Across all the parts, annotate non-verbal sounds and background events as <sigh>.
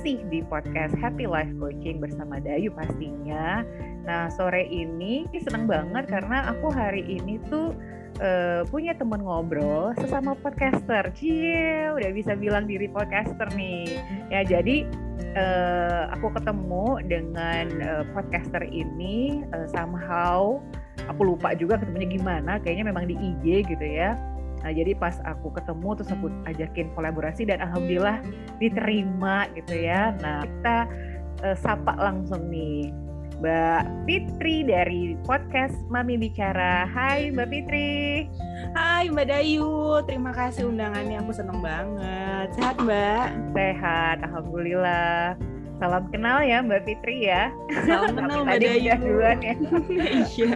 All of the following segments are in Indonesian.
masih di podcast Happy Life Coaching bersama Dayu pastinya. Nah, sore ini seneng banget karena aku hari ini tuh uh, punya temen ngobrol sesama podcaster. Cie, udah bisa bilang diri podcaster nih. Ya, jadi uh, aku ketemu dengan uh, podcaster ini uh, somehow aku lupa juga ketemunya gimana, kayaknya memang di IG gitu ya Nah, jadi pas aku ketemu terus aku ajakin kolaborasi dan alhamdulillah diterima gitu ya. Nah, kita uh, sapa langsung nih Mbak Fitri dari podcast Mami Bicara. Hai Mbak Fitri. Hai Mbak Dayu, terima kasih undangannya. Aku seneng banget. Sehat Mbak? Sehat, Alhamdulillah. Salam kenal ya Mbak Fitri ya. Salam kenal Mbak Dayu. Duluan ya. <laughs> Iya.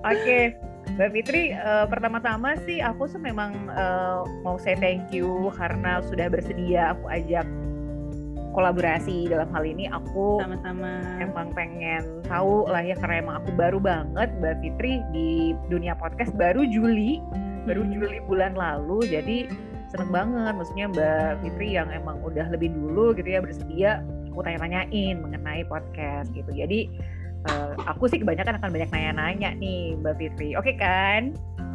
Oke, Mbak Fitri, uh, pertama-tama sih aku tuh memang uh, mau say thank you karena sudah bersedia aku ajak kolaborasi dalam hal ini. Aku sama-sama. emang pengen tahu lah ya karena emang aku baru banget Mbak Fitri di dunia podcast baru Juli baru hmm. Juli bulan lalu. Jadi seneng banget maksudnya Mbak Fitri yang emang udah lebih dulu gitu ya bersedia aku tanya-tanyain mengenai podcast gitu. Jadi uh, aku sih kebanyakan akan banyak nanya-nanya nih Mbak Fitri. Oke okay, kan?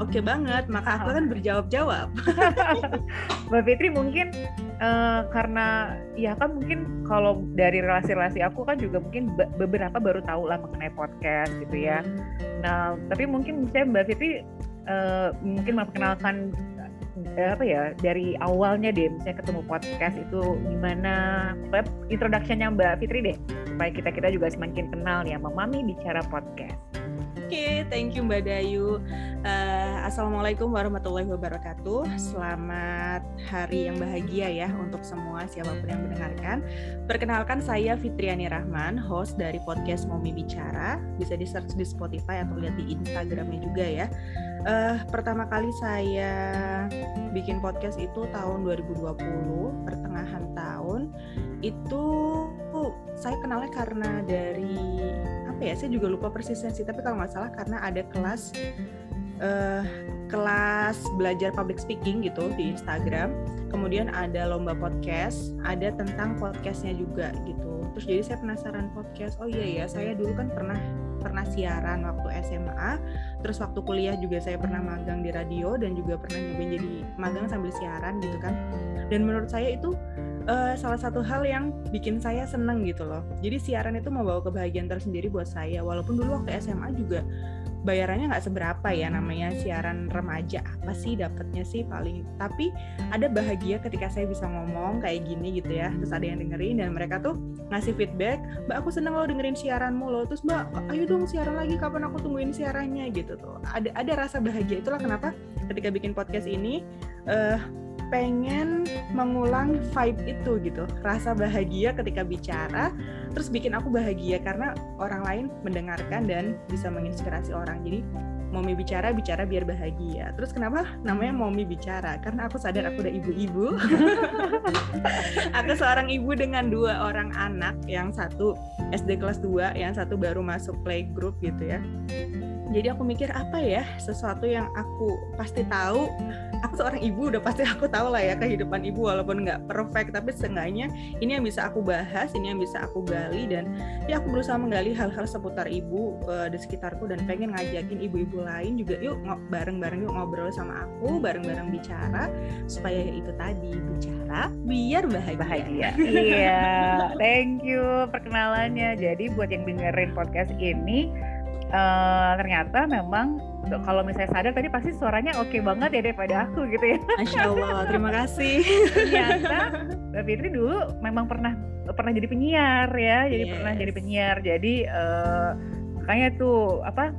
Oke okay banget, maka aku kan berjawab-jawab. <laughs> Mbak Fitri mungkin uh, karena ya kan mungkin kalau dari relasi-relasi aku kan juga mungkin beberapa baru tahu lah mengenai podcast gitu ya. Hmm. Nah, tapi mungkin saya Mbak Fitri uh, mungkin memperkenalkan apa ya dari awalnya deh misalnya ketemu podcast itu gimana introductionnya Mbak Fitri deh supaya kita kita juga semakin kenal ya Mami bicara podcast. Oke, okay, thank you Mbak Dayu. Uh, Assalamualaikum warahmatullahi wabarakatuh. Selamat hari yang bahagia ya untuk semua siapa pun yang mendengarkan. Perkenalkan saya Fitriani Rahman, host dari podcast Momi Bicara. Bisa di search di Spotify atau lihat di Instagramnya juga ya. Uh, pertama kali saya bikin podcast itu tahun 2020, pertengahan tahun. Itu saya kenalnya karena dari apa ya saya juga lupa persisnya sih tapi kalau nggak salah karena ada kelas uh, kelas belajar public speaking gitu di Instagram. Kemudian ada lomba podcast ada tentang podcastnya juga gitu. Terus jadi saya penasaran podcast oh iya ya saya dulu kan pernah pernah siaran waktu SMA terus waktu kuliah juga saya pernah magang di radio dan juga pernah nyobain jadi magang sambil siaran gitu kan. Dan menurut saya itu uh, salah satu hal yang bikin saya seneng gitu loh. Jadi siaran itu membawa kebahagiaan tersendiri buat saya. Walaupun dulu waktu SMA juga bayarannya nggak seberapa ya namanya siaran remaja. Apa sih dapetnya sih paling? Tapi ada bahagia ketika saya bisa ngomong kayak gini gitu ya. Terus ada yang dengerin dan mereka tuh ngasih feedback mbak aku seneng lo dengerin siaranmu lo terus mbak ayo dong siaran lagi kapan aku tungguin siarannya? Gitu tuh. Ada ada rasa bahagia. Itulah kenapa ketika bikin podcast ini uh, pengen mengulang vibe itu gitu rasa bahagia ketika bicara terus bikin aku bahagia karena orang lain mendengarkan dan bisa menginspirasi orang jadi Momi bicara, bicara biar bahagia. Terus kenapa namanya Momi bicara? Karena aku sadar aku udah ibu-ibu. <laughs> aku seorang ibu dengan dua orang anak, yang satu SD kelas 2, yang satu baru masuk playgroup gitu ya jadi aku mikir apa ya sesuatu yang aku pasti tahu? Aku seorang ibu udah pasti <laughs> aku tahu lah ya kehidupan ibu walaupun nggak perfect tapi seenggaknya ini yang bisa aku bahas ini yang bisa aku gali dan ya aku berusaha menggali hal-hal seputar ibu uh, di sekitarku dan pengen ngajakin ibu-ibu lain juga yuk bareng-bareng yuk ngobrol sama aku bareng-bareng bicara supaya itu tadi bicara biar bahagia. Bahagia. Iya thank you perkenalannya. Jadi buat yang dengerin podcast ini uh, ternyata memang kalau misalnya sadar tadi pasti suaranya oke okay banget ya daripada aku gitu ya. Masya Allah, terima kasih. ternyata Mbak Fitri dulu memang pernah pernah jadi penyiar ya, jadi yes. pernah jadi penyiar. Jadi uh, makanya tuh apa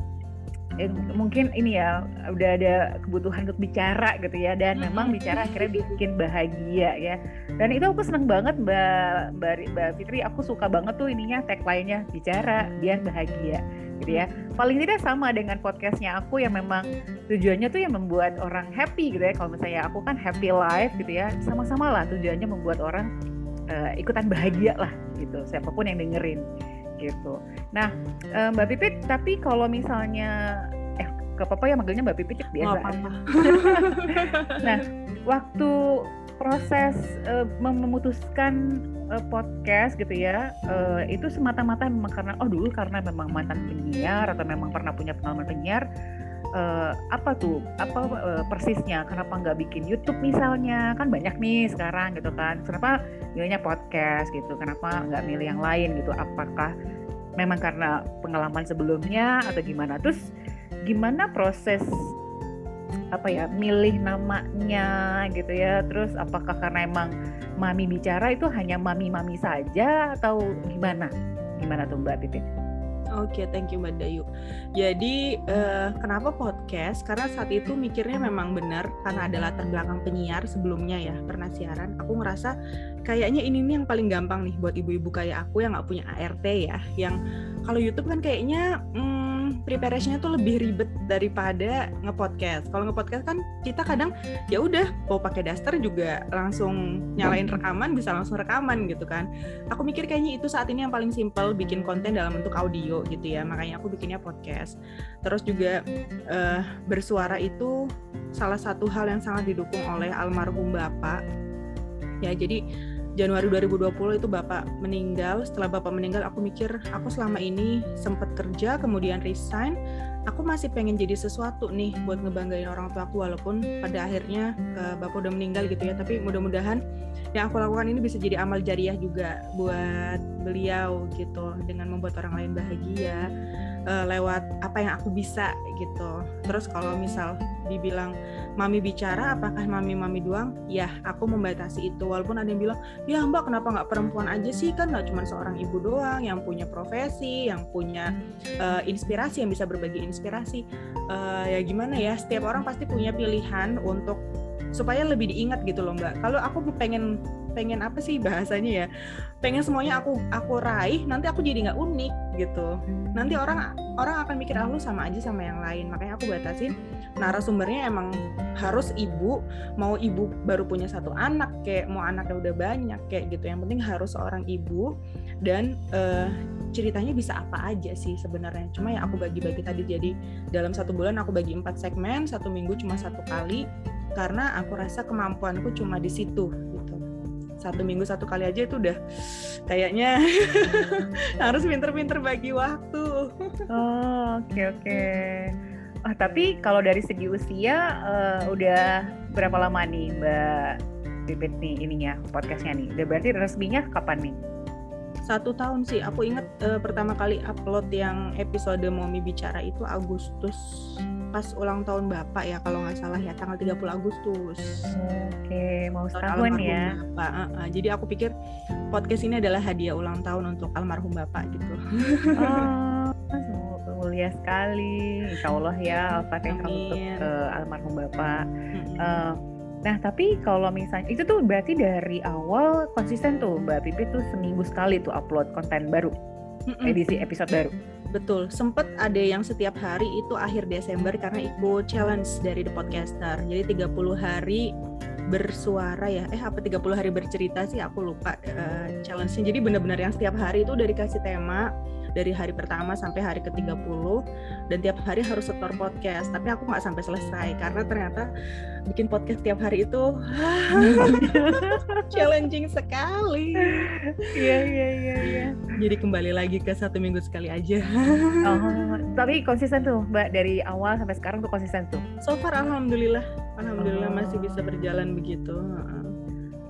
ya, mungkin ini ya udah ada kebutuhan untuk bicara gitu ya dan memang bicara akhirnya bikin bahagia ya dan itu aku seneng banget mbak mbak, mbak Fitri aku suka banget tuh ininya tagline-nya bicara biar bahagia gitu ya paling tidak sama dengan podcastnya aku yang memang tujuannya tuh yang membuat orang happy gitu ya kalau misalnya aku kan happy life gitu ya sama-sama lah tujuannya membuat orang uh, ikutan bahagia lah gitu siapa pun yang dengerin gitu. Nah, eh, Mbak Pipit, tapi kalau misalnya eh ke Papa ya manggilnya Mbak Pipit biasa. apa-apa. <laughs> nah, waktu proses uh, memutuskan uh, podcast gitu ya uh, itu semata-mata memang karena oh dulu karena memang mantan penyiar atau memang pernah punya pengalaman penyiar uh, apa tuh apa uh, persisnya? Kenapa nggak bikin YouTube misalnya? Kan banyak nih sekarang gitu kan. Kenapa milihnya podcast gitu? Kenapa nggak milih yang lain gitu? Apakah memang karena pengalaman sebelumnya atau gimana? Terus gimana proses apa ya milih namanya gitu ya terus apakah karena emang mami bicara itu hanya mami-mami saja atau gimana gimana tuh Mbak Pipit? Oke, okay, thank you Mbak Dayu. Jadi uh, kenapa podcast? Karena saat itu mikirnya memang benar karena ada latar belakang penyiar sebelumnya ya pernah siaran. Aku ngerasa kayaknya ini nih yang paling gampang nih buat ibu-ibu kayak aku yang nggak punya ART ya. Yang kalau YouTube kan kayaknya hmm, preparationnya tuh lebih ribet daripada ngepodcast. Kalau ngepodcast kan kita kadang ya udah mau pakai daster juga langsung nyalain rekaman bisa langsung rekaman gitu kan. Aku mikir kayaknya itu saat ini yang paling simple bikin konten dalam bentuk audio gitu ya. Makanya aku bikinnya podcast. Terus juga uh, bersuara itu salah satu hal yang sangat didukung oleh almarhum bapak. Ya jadi Januari 2020 itu bapak meninggal. Setelah bapak meninggal, aku mikir aku selama ini sempat kerja, kemudian resign. Aku masih pengen jadi sesuatu nih buat ngebanggain orang tua aku walaupun pada akhirnya uh, bapak udah meninggal gitu ya. Tapi mudah-mudahan yang aku lakukan ini bisa jadi amal jariah juga buat beliau gitu dengan membuat orang lain bahagia uh, lewat apa yang aku bisa gitu. Terus kalau misal dibilang mami bicara apakah mami mami doang? Ya aku membatasi itu. Walaupun ada yang bilang ya mbak kenapa nggak perempuan aja sih? Kan nggak cuma seorang ibu doang yang punya profesi yang punya uh, inspirasi yang bisa berbagi inspirasi. Uh, ya gimana ya setiap orang pasti punya pilihan untuk supaya lebih diingat gitu loh mbak. Kalau aku pengen pengen apa sih bahasanya ya? Pengen semuanya aku aku raih nanti aku jadi nggak unik gitu. Nanti orang orang akan mikir aku ah, sama aja sama yang lain. Makanya aku batasin. Narasumbernya emang harus ibu mau ibu baru punya satu anak kayak mau anaknya udah banyak kayak gitu. Yang penting harus seorang ibu dan uh, ceritanya bisa apa aja sih sebenarnya. Cuma ya aku bagi-bagi tadi jadi dalam satu bulan aku bagi empat segmen satu minggu cuma satu kali karena aku rasa kemampuanku cuma di situ satu minggu satu kali aja itu udah kayaknya <laughs> harus pinter-pinter bagi waktu. Oh oke okay, oke. Okay. Oh, tapi kalau dari segi usia uh, udah berapa lama nih Mbak Bibit nih ininya podcastnya nih? Udah berarti resminya kapan nih? Satu tahun sih. Aku inget uh, pertama kali upload yang episode Momi Bicara itu Agustus pas ulang tahun Bapak ya kalau nggak salah ya tanggal 30 Agustus. Oke, mau setahun ya. Bapak. Uh, uh. Jadi aku pikir podcast ini adalah hadiah ulang tahun untuk almarhum Bapak gitu. Oh, mulia sekali. Insya Allah ya Al-Fatihah untuk uh, almarhum Bapak. Hmm. Uh, Nah, tapi kalau misalnya itu tuh berarti dari awal konsisten tuh Mbak Pipi tuh seminggu sekali tuh upload konten baru, edisi episode baru. Betul, sempet ada yang setiap hari itu akhir Desember karena ikut challenge dari The Podcaster. Jadi 30 hari bersuara ya. Eh apa 30 hari bercerita sih aku lupa uh, challenge-nya. Jadi benar-benar yang setiap hari itu udah dikasih tema dari hari pertama sampai hari ke-30 dan tiap hari harus setor podcast. Tapi aku nggak sampai selesai karena ternyata bikin podcast tiap hari itu <laughs> challenging sekali. Iya iya iya iya. Jadi kembali lagi ke satu minggu sekali aja. <laughs> Oh, tapi konsisten tuh mbak dari awal sampai sekarang tuh konsisten tuh? So far alhamdulillah alhamdulillah oh. masih bisa berjalan begitu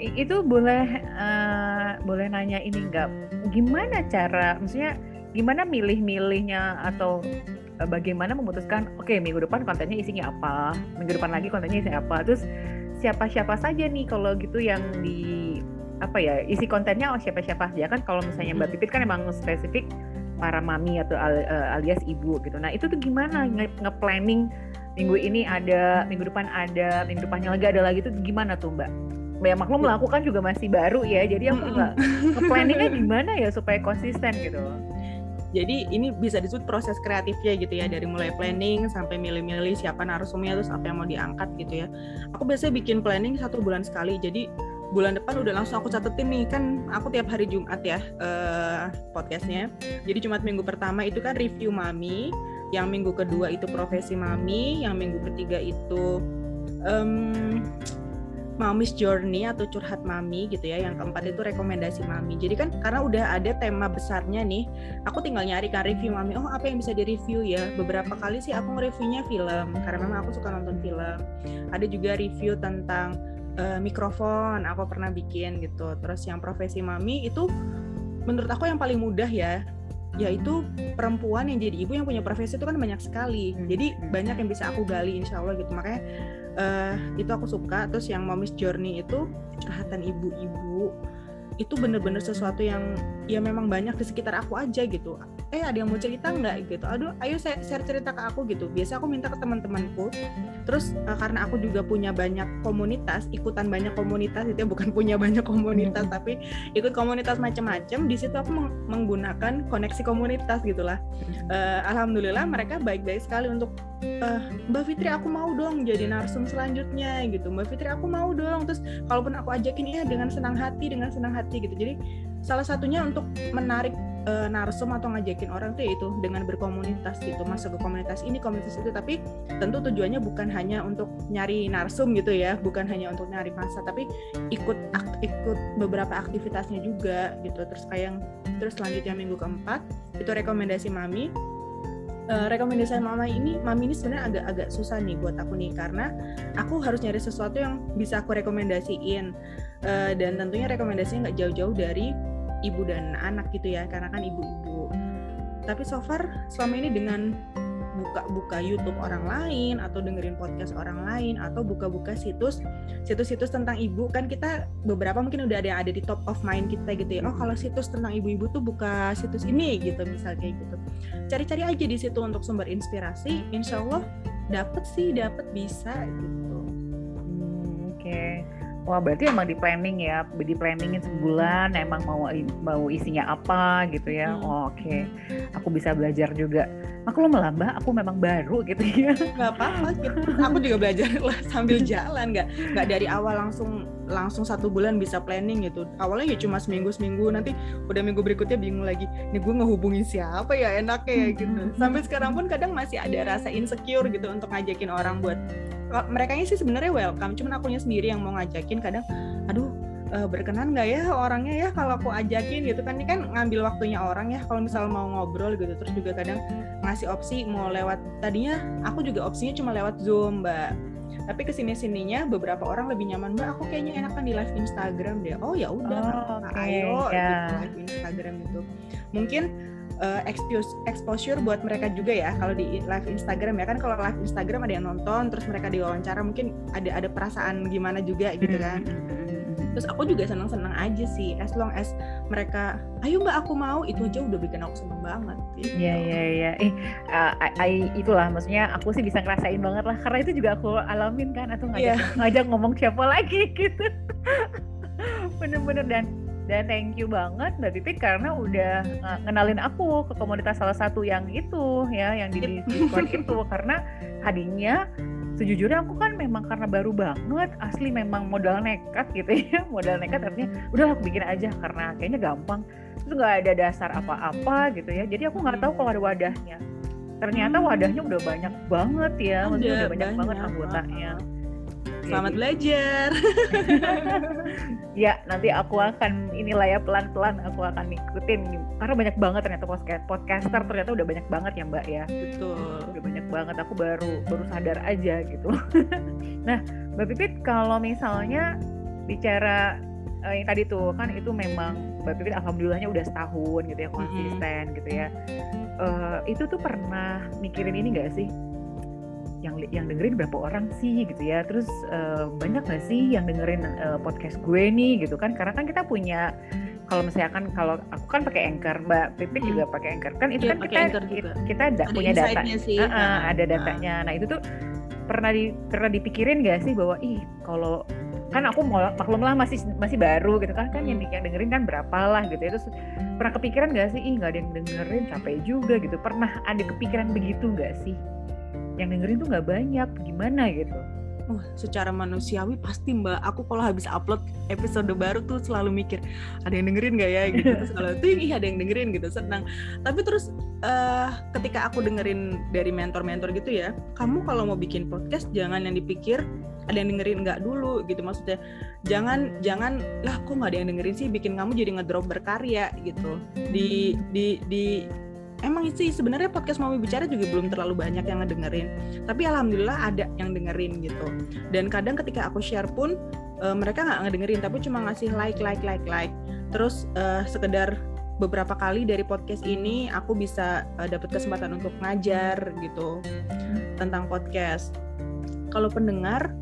itu boleh uh, boleh nanya ini enggak gimana cara maksudnya gimana milih-milihnya atau uh, bagaimana memutuskan oke okay, minggu depan kontennya isinya apa minggu depan lagi kontennya isinya apa. Terus siapa-siapa saja nih kalau gitu yang di apa ya isi kontennya oh siapa-siapa aja kan kalau misalnya Mbak Pipit kan emang spesifik para mami atau uh, alias ibu gitu. Nah itu tuh gimana nge-planning minggu ini ada minggu depan ada minggu depannya lagi ada lagi tuh gimana tuh Mbak? Ya maklum melakukan juga masih baru ya jadi aku nggak nge-planningnya gimana ya supaya konsisten gitu jadi ini bisa disebut proses kreatifnya gitu ya dari mulai planning sampai milih-milih siapa narasumnya terus apa yang mau diangkat gitu ya. Aku biasanya bikin planning satu bulan sekali. Jadi bulan depan udah langsung aku catetin nih. Kan aku tiap hari Jumat ya uh, podcastnya. Jadi Jumat minggu pertama itu kan review mami yang minggu kedua itu profesi mami yang minggu ketiga itu um, Mami's Journey atau curhat mami gitu ya. Yang keempat itu rekomendasi mami. Jadi kan karena udah ada tema besarnya nih, aku tinggal nyari kan review mami. Oh apa yang bisa direview ya? Beberapa kali sih aku nge-reviewnya film karena memang aku suka nonton film. Ada juga review tentang uh, mikrofon aku pernah bikin gitu. Terus yang profesi mami itu menurut aku yang paling mudah ya yaitu perempuan yang jadi ibu yang punya profesi itu kan banyak sekali hmm, jadi hmm. banyak yang bisa aku gali insya Allah gitu makanya uh, itu aku suka. Terus yang mommy's journey itu curhatan ibu-ibu itu bener-bener sesuatu yang ya memang banyak di sekitar aku aja gitu eh ada yang mau cerita nggak? Gitu. Aduh ayo share cerita ke aku gitu. Biasa aku minta ke teman-temanku. Terus uh, karena aku juga punya banyak komunitas ikutan banyak komunitas itu ya bukan punya banyak komunitas tapi ikut komunitas macam-macam di situ aku meng menggunakan koneksi komunitas gitulah. Uh, alhamdulillah mereka baik-baik sekali untuk uh, Mbak Fitri aku mau dong jadi narsum selanjutnya gitu. Mbak Fitri aku mau dong. Terus kalaupun aku ajakin ya dengan senang hati dengan senang hati gitu. Jadi salah satunya untuk menarik uh, narsum atau ngajakin orang tuh itu dengan berkomunitas gitu masuk ke komunitas ini komunitas itu. Tapi tentu tujuannya bukan hanya untuk nyari narsum gitu ya bukan hanya untuk nyari masa tapi ikut ikut beberapa aktivitasnya juga gitu. Terus kayak yang terus selanjutnya minggu keempat itu rekomendasi mami. Uh, rekomendasi mama ini mami ini sebenarnya agak-agak susah nih buat aku nih karena aku harus nyari sesuatu yang bisa aku rekomendasiin. Uh, dan tentunya rekomendasinya nggak jauh-jauh dari ibu dan anak gitu ya karena kan ibu-ibu. Tapi so far selama ini dengan buka-buka YouTube orang lain atau dengerin podcast orang lain atau buka-buka situs situs-situs tentang ibu kan kita beberapa mungkin udah ada ada di top of mind kita gitu ya. Oh kalau situs tentang ibu-ibu tuh buka situs ini gitu misal kayak gitu. Cari-cari aja di situ untuk sumber inspirasi insya Allah dapet sih dapet bisa gitu. Hmm, oke. okay. Wah berarti emang di planning ya, di planningin sebulan, emang mau mau isinya apa gitu ya. Oh, Oke, okay. aku bisa belajar juga. Aku lo melambah, aku memang baru gitu ya. Gak apa-apa, gitu. aku juga belajar <laughs> lah sambil jalan, nggak nggak dari awal langsung langsung satu bulan bisa planning gitu. Awalnya ya cuma seminggu seminggu, nanti udah minggu berikutnya bingung lagi. Nih gue ngehubungin siapa ya enaknya ya gitu. Hmm. Sampai sekarang pun kadang masih ada rasa insecure gitu untuk ngajakin orang buat mereka sih sebenarnya welcome cuman akunya sendiri yang mau ngajakin kadang aduh uh, berkenan nggak ya orangnya ya kalau aku ajakin gitu kan ini kan ngambil waktunya orang ya kalau misal mau ngobrol gitu terus juga kadang ngasih opsi mau lewat tadinya aku juga opsinya cuma lewat zoom mbak. Tapi ke sini sininya beberapa orang lebih nyaman mbak aku kayaknya enakan di live Instagram deh. Oh ya udah oh, okay. ayo yeah. gitu, live Instagram itu mungkin uh, exposure buat mereka juga ya kalau di live Instagram ya. Kan kalau live Instagram ada yang nonton terus mereka diwawancara mungkin ada ada perasaan gimana juga gitu kan terus aku juga senang-senang aja sih as long as mereka ayo mbak aku mau itu aja udah bikin aku seneng banget gitu. Iya iya iya. Eh uh, I, itulah maksudnya aku sih bisa ngerasain banget lah karena itu juga aku alamin kan atau ngajak yeah. ngajak ngomong siapa <laughs> lagi gitu. Bener-bener dan dan thank you banget Mbak Pipit karena udah ngenalin aku ke komunitas salah satu yang itu ya yang di Discord itu karena tadinya sejujurnya aku kan memang karena baru banget asli memang modal nekat gitu ya <laughs> modal nekat artinya udah aku bikin aja karena kayaknya gampang terus nggak ada dasar apa-apa gitu ya. Jadi aku nggak tahu kalau ada wadahnya. Ternyata hmm. wadahnya udah banyak banget ya maksudnya udah banyak, banyak banget anggotanya Selamat gitu. belajar. <laughs> ya, nanti aku akan inilah ya pelan-pelan aku akan ngikutin karena banyak banget ternyata podcast podcaster ternyata udah banyak banget ya Mbak ya. Betul. Udah banyak banget aku baru baru sadar aja gitu. <laughs> nah, Mbak Pipit kalau misalnya bicara uh, yang tadi tuh kan itu memang Mbak Pipit alhamdulillahnya udah setahun gitu ya konsisten mm -hmm. gitu ya. Uh, itu tuh pernah mikirin ini gak sih? Yang yang dengerin berapa orang sih gitu ya. Terus uh, banyak gak sih yang dengerin uh, podcast gue nih gitu kan. Karena kan kita punya kalau misalkan kalau aku kan pakai anchor mbak Pipit hmm. juga pakai anchor. Kan itu ya, kan kita kita, kita ada punya data. sih. Uh, uh, ada datanya. Nah. nah itu tuh pernah di pernah dipikirin gak sih bahwa ih kalau kan aku mau maklum lah masih masih baru gitu kan. Kan yang, yang dengerin kan berapa lah gitu ya. Terus pernah kepikiran gak sih ih nggak ada yang dengerin capek juga gitu. Pernah ada kepikiran begitu gak sih yang dengerin tuh nggak banyak gimana gitu? Oh, secara manusiawi pasti mbak. Aku kalau habis upload episode baru tuh selalu mikir ada yang dengerin gak ya? gitu. <laughs> Terus kalau tuh iya ada yang dengerin gitu. Senang. Tapi terus uh, ketika aku dengerin dari mentor-mentor gitu ya kamu kalau mau bikin podcast jangan yang dipikir ada yang dengerin nggak dulu gitu. Maksudnya jangan jangan lah kok nggak ada yang dengerin sih bikin kamu jadi ngedrop berkarya gitu. Di di di emang sih sebenarnya podcast mau bicara juga belum terlalu banyak yang ngedengerin. Tapi alhamdulillah ada yang dengerin gitu. Dan kadang ketika aku share pun uh, mereka nggak ngedengerin tapi cuma ngasih like like like like. Terus uh, sekedar beberapa kali dari podcast ini aku bisa uh, dapat kesempatan untuk ngajar gitu tentang podcast. Kalau pendengar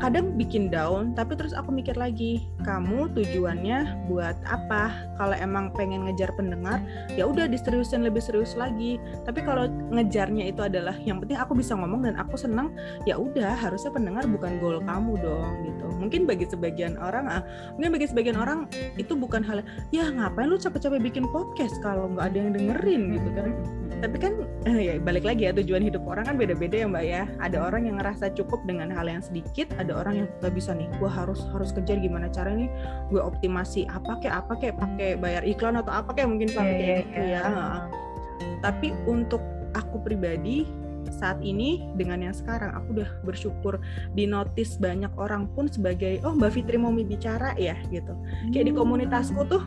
kadang bikin down tapi terus aku mikir lagi kamu tujuannya buat apa? Kalau emang pengen ngejar pendengar ya udah diseriusin lebih serius lagi. Tapi kalau ngejarnya itu adalah yang penting aku bisa ngomong dan aku senang ya udah harusnya pendengar bukan goal kamu dong gitu. Mungkin bagi sebagian orang ah, mungkin bagi sebagian orang itu bukan hal ya ngapain lu capek-capek bikin podcast kalau nggak ada yang dengerin gitu kan. Tapi kan eh, ya balik lagi ya tujuan hidup orang kan beda-beda ya mbak ya. Ada orang yang ngerasa cukup dengan hal yang sedikit ada orang yang nggak bisa nih gue harus harus kejar gimana cara nih gue optimasi apa kayak apa kayak pakai bayar iklan atau apa kayak mungkin sampai yeah, kayak yeah, gitu yeah. ya tapi untuk aku pribadi saat ini dengan yang sekarang. Aku udah bersyukur di notice banyak orang pun sebagai oh Mbak Fitri mau bicara ya gitu. Kayak di hmm. komunitasku tuh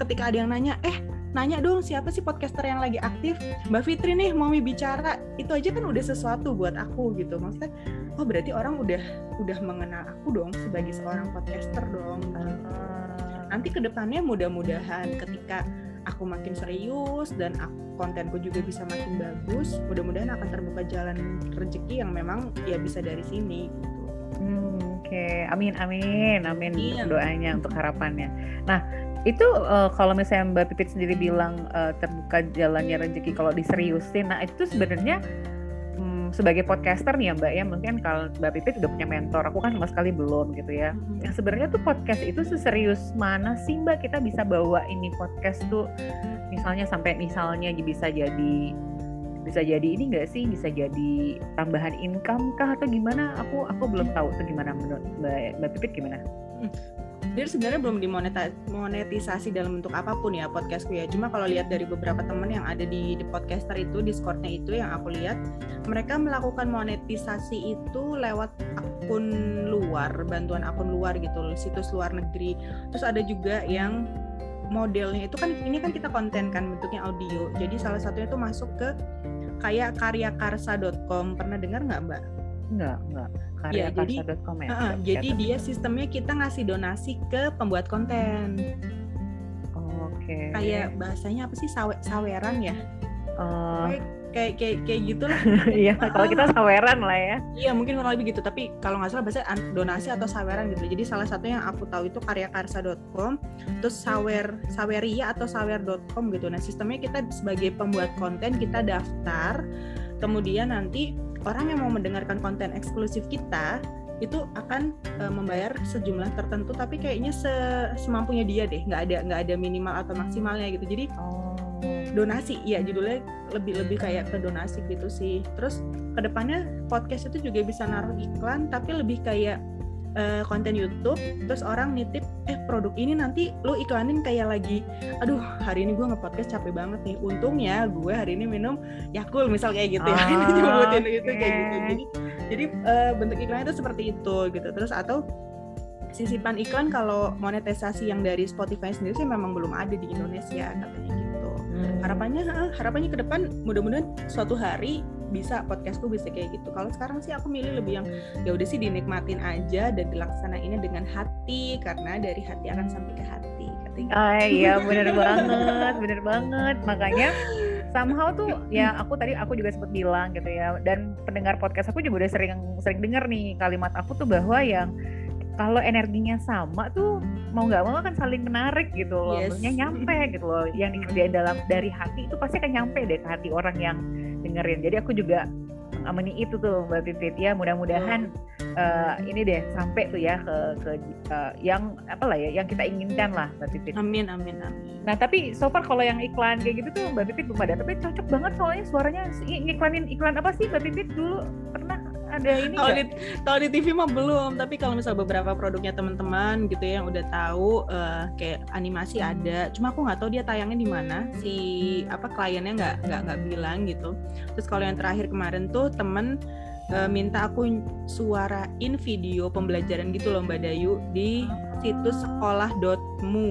ketika ada yang nanya eh nanya dong siapa sih podcaster yang lagi aktif? Mbak Fitri nih mau bicara. Itu aja kan udah sesuatu buat aku gitu. Maksudnya oh berarti orang udah udah mengenal aku dong sebagai seorang podcaster dong. Gitu. nanti ke depannya mudah-mudahan ketika aku makin serius dan aku, kontenku juga bisa makin bagus mudah-mudahan akan terbuka jalan rezeki yang memang ya bisa dari sini gitu. Hmm, Oke, okay. amin amin amin iya. doanya untuk harapannya. Nah itu uh, kalau misalnya Mbak Pipit sendiri bilang uh, terbuka jalannya rezeki kalau diseriusin, nah itu sebenarnya um, sebagai podcaster nih ya Mbak ya, mungkin kalau Mbak Pipit udah punya mentor, aku kan sama sekali belum gitu ya. Hmm. Yang sebenarnya tuh podcast itu seserius mana sih Mbak kita bisa bawa ini podcast tuh, misalnya sampai misalnya bisa jadi bisa jadi ini enggak sih bisa jadi tambahan income kah atau gimana aku aku belum tahu tuh gimana menurut mbak mbak Pipit gimana hmm dia sebenarnya belum dimonetisasi dalam bentuk apa pun ya podcastku ya. Cuma kalau lihat dari beberapa teman yang ada di, di podcaster itu discordnya itu yang aku lihat mereka melakukan monetisasi itu lewat akun luar bantuan akun luar gitu situs luar negeri. Terus ada juga yang modelnya itu kan ini kan kita konten kan bentuknya audio. Jadi salah satunya itu masuk ke kayak karyakarsa.com pernah dengar nggak mbak Enggak, enggak. Karya ya, jadi, ya. Uh, jadi dia sistemnya kita ngasih donasi ke pembuat konten. Oh, Oke. Okay. Kayak bahasanya apa sih sawe, saweran ya? Uh, kayak kayak kayak gitu lah. <laughs> Iya, kalau kita saweran lah ya. Iya, mungkin kurang lebih gitu. Tapi kalau nggak salah bahasa donasi atau saweran gitu. Jadi salah satu yang aku tahu itu karyakarsa.com, terus sawer saweria atau sawer.com gitu. Nah, sistemnya kita sebagai pembuat konten kita daftar, kemudian nanti orang yang mau mendengarkan konten eksklusif kita itu akan uh, membayar sejumlah tertentu tapi kayaknya se semampunya dia deh. Nggak ada nggak ada minimal atau maksimalnya gitu. Jadi oh. donasi. Ya judulnya lebih lebih kayak ke donasi gitu sih. Terus ke depannya podcast itu juga bisa naruh iklan tapi lebih kayak uh, konten YouTube terus orang nitip eh produk ini nanti lo iklanin kayak lagi. Aduh hari ini gue nge-podcast capek banget nih. Untungnya gue hari ini minum Yakul misal kayak gitu <laughs> oh, ya ini nyebutin okay. gitu kayak gitu. Jadi jadi uh, bentuk iklan itu seperti itu gitu. Terus atau sisipan iklan kalau monetisasi yang dari Spotify sendiri sih memang belum ada di Indonesia katanya gitu. Hmm. harapannya harapannya ke depan mudah-mudahan suatu hari bisa podcastku bisa kayak gitu. Kalau sekarang sih aku milih lebih yang ya udah sih dinikmatin aja dan dilaksanainnya dengan hati karena dari hati akan sampai ke hati katanya. Ah, iya bener <laughs> banget bener banget. Makanya somehow tuh ya aku tadi aku juga sempat bilang gitu ya dan pendengar podcast aku juga udah sering sering dengar nih kalimat aku tuh bahwa yang kalau energinya sama tuh mau nggak mau kan saling menarik gitu loh, yes. maksudnya nyampe gitu loh, yang dikerjain dalam dari hati itu pasti akan nyampe deh ke hati orang yang dengerin. Jadi aku juga mengamini itu tuh Mbak Pipit ya mudah-mudahan uh, ini deh sampai tuh ya ke ke uh, yang apa lah ya yang kita inginkan lah Mbak Pipit. Amin amin amin. Nah tapi so far kalau yang iklan kayak gitu tuh Mbak Pipit belum ada tapi cocok banget soalnya suaranya iklanin iklan apa sih Mbak Pipit dulu pernah ada ini kalau di kalau di TV mah belum tapi kalau misal beberapa produknya teman-teman gitu ya yang udah tahu uh, kayak animasi ada cuma aku nggak tahu dia tayangnya di mana si apa kliennya nggak nggak nggak bilang gitu terus kalau yang terakhir kemarin tuh temen uh, minta aku suarain video pembelajaran gitu loh Mbak Dayu di situs sekolah.mu.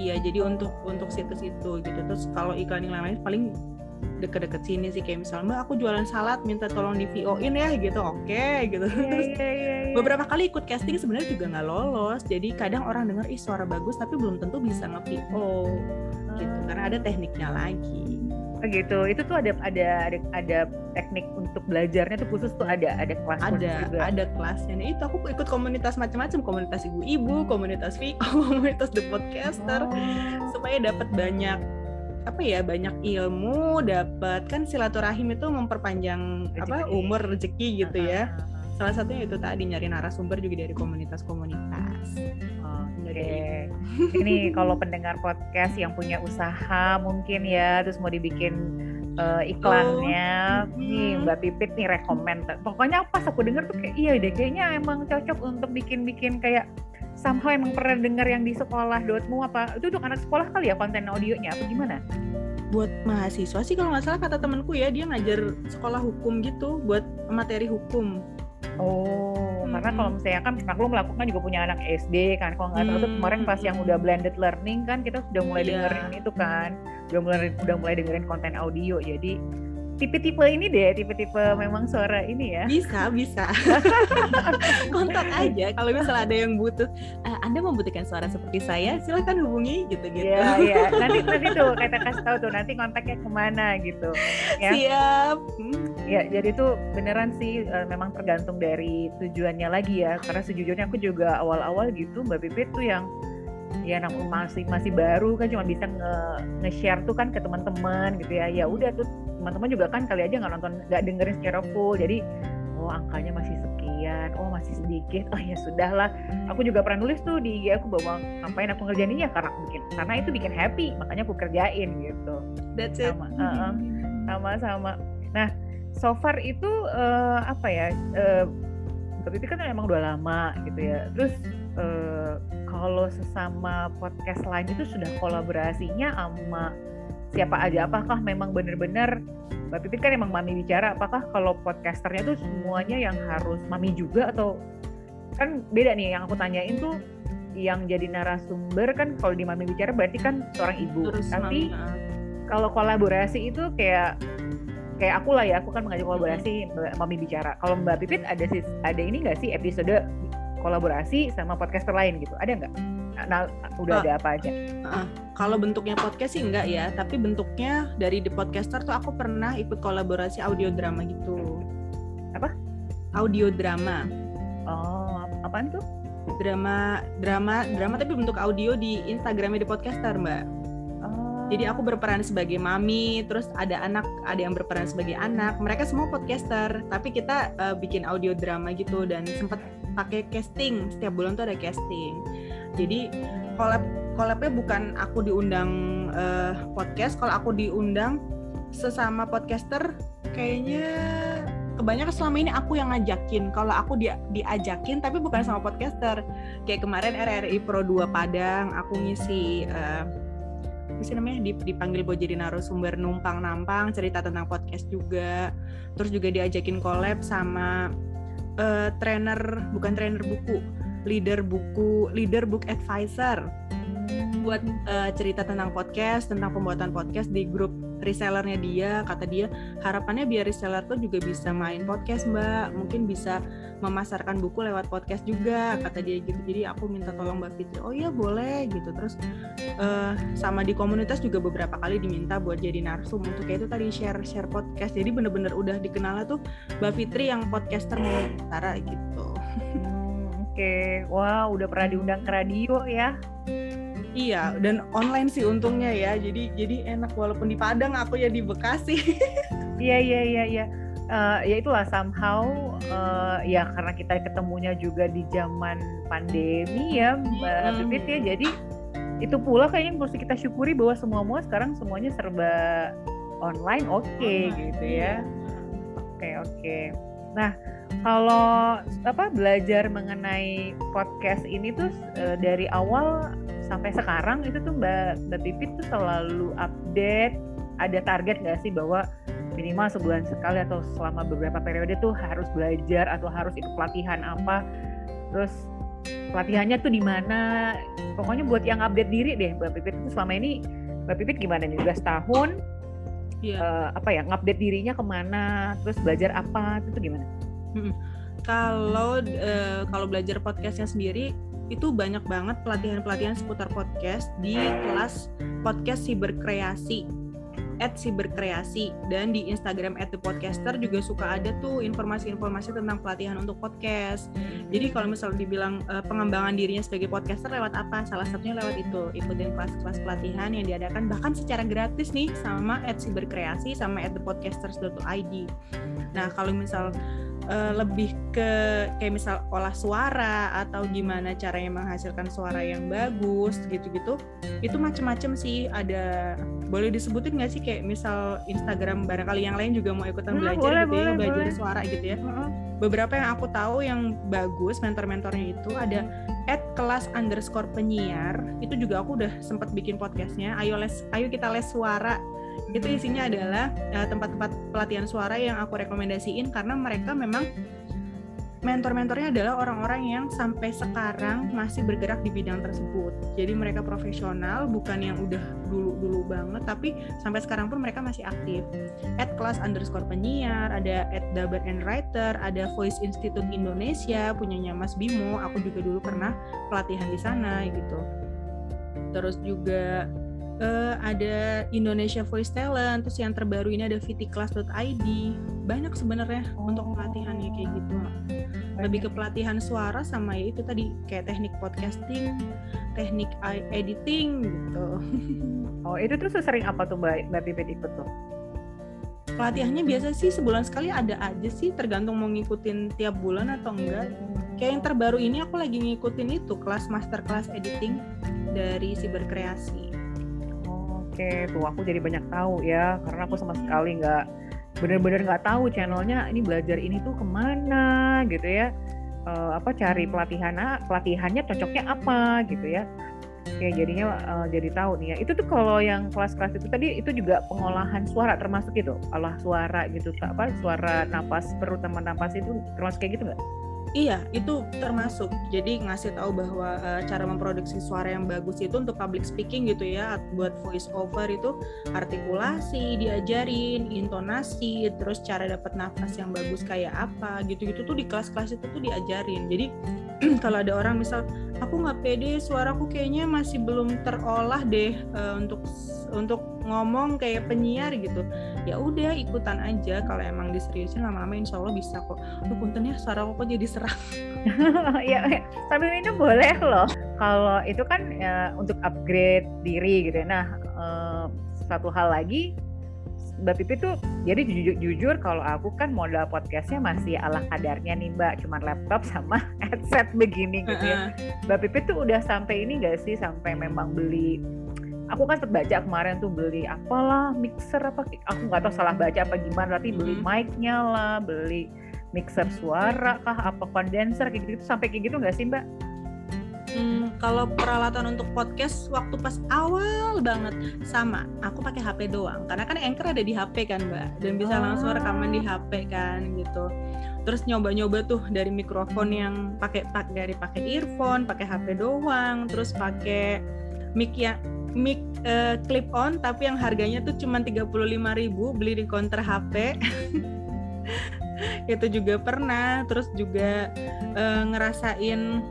Iya, jadi untuk untuk situs itu gitu. Terus kalau iklan yang lain paling deket-deket sini sih kayak misalnya mbak aku jualan salad minta tolong di VO in ya gitu oke okay, gitu yeah, terus yeah, yeah, yeah. beberapa kali ikut casting sebenarnya juga nggak lolos jadi kadang orang dengar ih suara bagus tapi belum tentu bisa nge VO gitu karena ada tekniknya lagi gitu itu tuh ada ada ada ada teknik untuk belajarnya tuh khusus tuh ada ada kelas ada juga. ada kelasnya nah, itu aku ikut komunitas macam-macam komunitas ibu-ibu komunitas Viko <laughs> komunitas the podcaster oh. supaya dapat banyak apa ya banyak ilmu dapat kan silaturahim itu memperpanjang rezeki. apa umur rezeki gitu ya salah satunya itu tadi nyari narasumber juga dari komunitas-komunitas Oke, okay. ini kalau pendengar podcast yang punya usaha mungkin ya, terus mau dibikin uh, iklannya, oh. nih Mbak Pipit nih rekomend. Pokoknya pas aku denger tuh kayak iya deh, kayaknya emang cocok untuk bikin-bikin kayak somehow emang pernah dengar yang di sekolah dotmu apa itu untuk anak sekolah kali ya konten audionya apa gimana? Buat mahasiswa sih kalau nggak salah kata temanku ya dia ngajar sekolah hukum gitu buat materi hukum. Oh, hmm. karena kalau misalnya kan aku melakukan juga punya anak SD kan. Kalau nggak tahu tuh kemarin pas yang udah blended learning kan kita sudah mulai yeah. dengerin itu kan, udah mulai udah mulai dengerin konten audio. Jadi tipe-tipe ini deh, tipe-tipe memang suara ini ya. Bisa, bisa. <laughs> Kontak aja kalau misalnya ada yang butuh, uh, Anda membutuhkan suara seperti saya, silahkan hubungi gitu-gitu. Iya, iya. Nanti <laughs> nanti tuh kita kasih tahu tuh nanti kontaknya ke mana gitu. Ya. Siap. Ya, jadi tuh beneran sih uh, memang tergantung dari tujuannya lagi ya. Karena sejujurnya aku juga awal-awal gitu Mbak Pipit tuh yang ya namun masih masih baru kan cuma bisa nge-share tuh kan ke teman-teman gitu ya ya udah tuh teman-teman juga kan kali aja nggak nonton nggak dengerin secara full. Jadi oh angkanya masih sekian oh masih sedikit. <laughs> Oh ya sudahlah. Aku juga pernah nulis tuh di IG aku bahwa ngapain aku ngerjain ini ya karena aku bikin karena itu bikin happy makanya aku kerjain gitu. That's it. Sama uh, sama sama. Nah so far itu uh, apa ya uh, tapi itu kan emang udah lama gitu ya. Terus uh, kalau sesama podcast lain itu sudah kolaborasinya sama siapa aja apakah memang benar-benar Mbak Pipit kan emang mami bicara apakah kalau podcasternya tuh semuanya yang harus mami juga atau kan beda nih yang aku tanyain tuh yang jadi narasumber kan kalau di mami bicara berarti kan seorang ibu. Terus tapi mami, kalau kolaborasi itu kayak kayak aku lah ya aku kan mengajak kolaborasi mami bicara. Kalau Mbak Pipit ada sih ada ini nggak sih episode kolaborasi sama podcaster lain gitu? Ada nggak nah, udah uh, ada apa aja? Uh, kalau bentuknya podcast sih enggak ya, tapi bentuknya dari The Podcaster tuh aku pernah ikut kolaborasi audio drama gitu. Apa? Audio drama. Oh, apaan tuh? Drama, drama, drama tapi bentuk audio di Instagramnya The Podcaster, Mbak. Oh. Jadi aku berperan sebagai mami, terus ada anak, ada yang berperan sebagai anak. Mereka semua podcaster, tapi kita uh, bikin audio drama gitu dan sempat pakai casting. Setiap bulan tuh ada casting jadi collab collabnya bukan aku diundang uh, podcast. Kalau aku diundang sesama podcaster kayaknya kebanyakan selama ini aku yang ngajakin. Kalau aku dia diajakin tapi bukan sama podcaster. Kayak kemarin RRI Pro 2 Padang aku ngisi uh, sih namanya? Dipanggil buat jadi narasumber numpang nampang cerita tentang podcast juga. Terus juga diajakin collab sama uh, trainer bukan trainer buku leader buku leader book advisor buat uh, cerita tentang podcast, tentang pembuatan podcast di grup resellernya dia. Kata dia harapannya biar reseller tuh juga bisa main podcast mbak, mungkin bisa memasarkan buku lewat podcast juga. Kata dia gitu. Jadi aku minta tolong mbak Fitri. Oh iya boleh gitu. Terus uh, sama di komunitas juga beberapa kali diminta buat jadi narsum untuk kayak itu tadi share share podcast. Jadi bener-bener udah dikenal tuh mbak Fitri yang podcaster mau gitu. <laughs> Oke, wah wow, udah pernah diundang ke radio ya? Iya, dan online sih untungnya ya. Jadi jadi enak walaupun di Padang aku ya di Bekasi. <laughs> iya iya iya iya. Uh, ya itulah somehow uh, ya karena kita ketemunya juga di zaman pandemi ya Mbak hmm. Ya. Jadi itu pula kayaknya mesti kita syukuri bahwa semua semua sekarang semuanya serba online oke okay, gitu ya. Oke okay, oke. Okay. Nah, kalau apa belajar mengenai podcast ini tuh e, dari awal sampai sekarang itu tuh Mbak Mbak Pipit tuh selalu update ada target nggak sih bahwa minimal sebulan sekali atau selama beberapa periode tuh harus belajar atau harus ikut pelatihan apa? Terus pelatihannya tuh di mana? Pokoknya buat yang update diri deh Mbak Pipit. Selama ini Mbak Pipit gimana nih? Udah setahun yeah. Iya. uh, apa ya ngupdate dirinya ke mana terus belajar apa itu gimana hmm. kalau uh, kalau belajar podcastnya sendiri itu banyak banget pelatihan-pelatihan seputar podcast di kelas podcast siberkreasi at siberkreasi dan di Instagram at the podcaster juga suka ada tuh informasi-informasi tentang pelatihan untuk podcast. Jadi kalau misalnya dibilang uh, pengembangan dirinya sebagai podcaster lewat apa? Salah satunya lewat itu, ikutin kelas-kelas pelatihan yang diadakan bahkan secara gratis nih sama at siberkreasi sama at thepodcasters.id. Nah, kalau misal uh, lebih ke kayak misal olah suara atau gimana caranya menghasilkan suara yang bagus gitu-gitu. Itu macem-macem sih. Ada boleh disebutin nggak sih kayak misal Instagram barangkali yang lain juga mau ikutan hmm, belajar boleh, gitu ya, boleh, ya belajar boleh. suara gitu ya. Beberapa yang aku tahu yang bagus mentor-mentornya itu ada at kelas underscore penyiar. Itu juga aku udah sempat bikin podcastnya. Ayo les ayo kita les suara itu isinya adalah eh, tempat-tempat uh, pelatihan suara yang aku rekomendasiin karena mereka memang mentor-mentornya adalah orang-orang yang sampai sekarang masih bergerak di bidang tersebut. Jadi mereka profesional, bukan yang udah dulu-dulu banget, tapi sampai sekarang pun mereka masih aktif. At kelas underscore penyiar, ada at Dabar and Writer, ada Voice Institute Indonesia, punyanya Mas Bimo, aku juga dulu pernah pelatihan di sana gitu. Terus juga uh, ada Indonesia Voice Talent, terus yang terbaru ini ada vtclass.id. Banyak sebenarnya oh. untuk pelatihannya kayak gitu. Lebih ke pelatihan suara sama ya itu tadi kayak teknik podcasting, teknik editing gitu. <laughs> Oh, itu terus sering apa tuh Mbak Mbak Pipit ikut tuh? Pelatihannya biasa sih sebulan sekali ada aja sih, tergantung mau ngikutin tiap bulan atau enggak. Kayak yang terbaru ini aku lagi ngikutin itu kelas master class editing dari Siberkreasi Oke, tuh aku jadi banyak tahu ya, karena aku sama sekali nggak bener-bener nggak tahu channelnya ini belajar ini tuh ke mana gitu ya, uh, apa cari pelatihan pelatihannya cocoknya apa gitu ya. Oke, jadinya uh, jadi tahu nih ya. Itu tuh kalau yang kelas-kelas itu tadi itu juga pengolahan suara termasuk itu, olah suara gitu, apa suara napas perut sama napas itu termasuk kayak gitu nggak? Iya, itu termasuk. Jadi ngasih tahu bahwa uh, cara memproduksi suara yang bagus itu untuk public speaking gitu ya, buat voice over itu artikulasi diajarin, intonasi, terus cara dapat nafas yang bagus kayak apa, gitu-gitu tuh di kelas-kelas itu tuh diajarin. Jadi <clears throat> kalau ada orang misal aku nggak pede, suaraku kayaknya masih belum terolah deh uh, untuk untuk ngomong kayak penyiar gitu ya udah ikutan aja. Kalau emang diseriusin lama-lama insya Allah bisa kok. Lu punten ya suara kok jadi serang <laughs> ya, ya sambil minum boleh loh. Kalau itu kan ya, untuk upgrade diri gitu ya. nah eh, satu hal lagi Mbak Pipi tuh jadi jujur, jujur kalau aku kan modal podcastnya masih ala kadarnya nih Mbak. Cuman laptop sama <laughs> headset begini gitu ya. Mbak Pipi tuh udah sampai ini gak sih? Sampai memang beli aku kan sempat baca kemarin tuh beli apalah mixer apa aku nggak tahu salah baca apa gimana tapi beli mic-nya lah beli mixer suara kah apa kondenser kayak gitu sampai kayak gitu nggak sih mbak? Hmm, kalau peralatan untuk podcast waktu pas awal banget sama, aku pakai HP doang. Karena kan Anchor ada di HP kan, Mbak, dan bisa langsung rekaman di HP kan gitu. Terus nyoba-nyoba tuh dari mikrofon yang pakai dari pakai earphone, pakai HP doang, terus pakai mic yang mic uh, clip on tapi yang harganya tuh cuma 35.000 beli di counter HP <laughs> itu juga pernah terus juga uh, ngerasain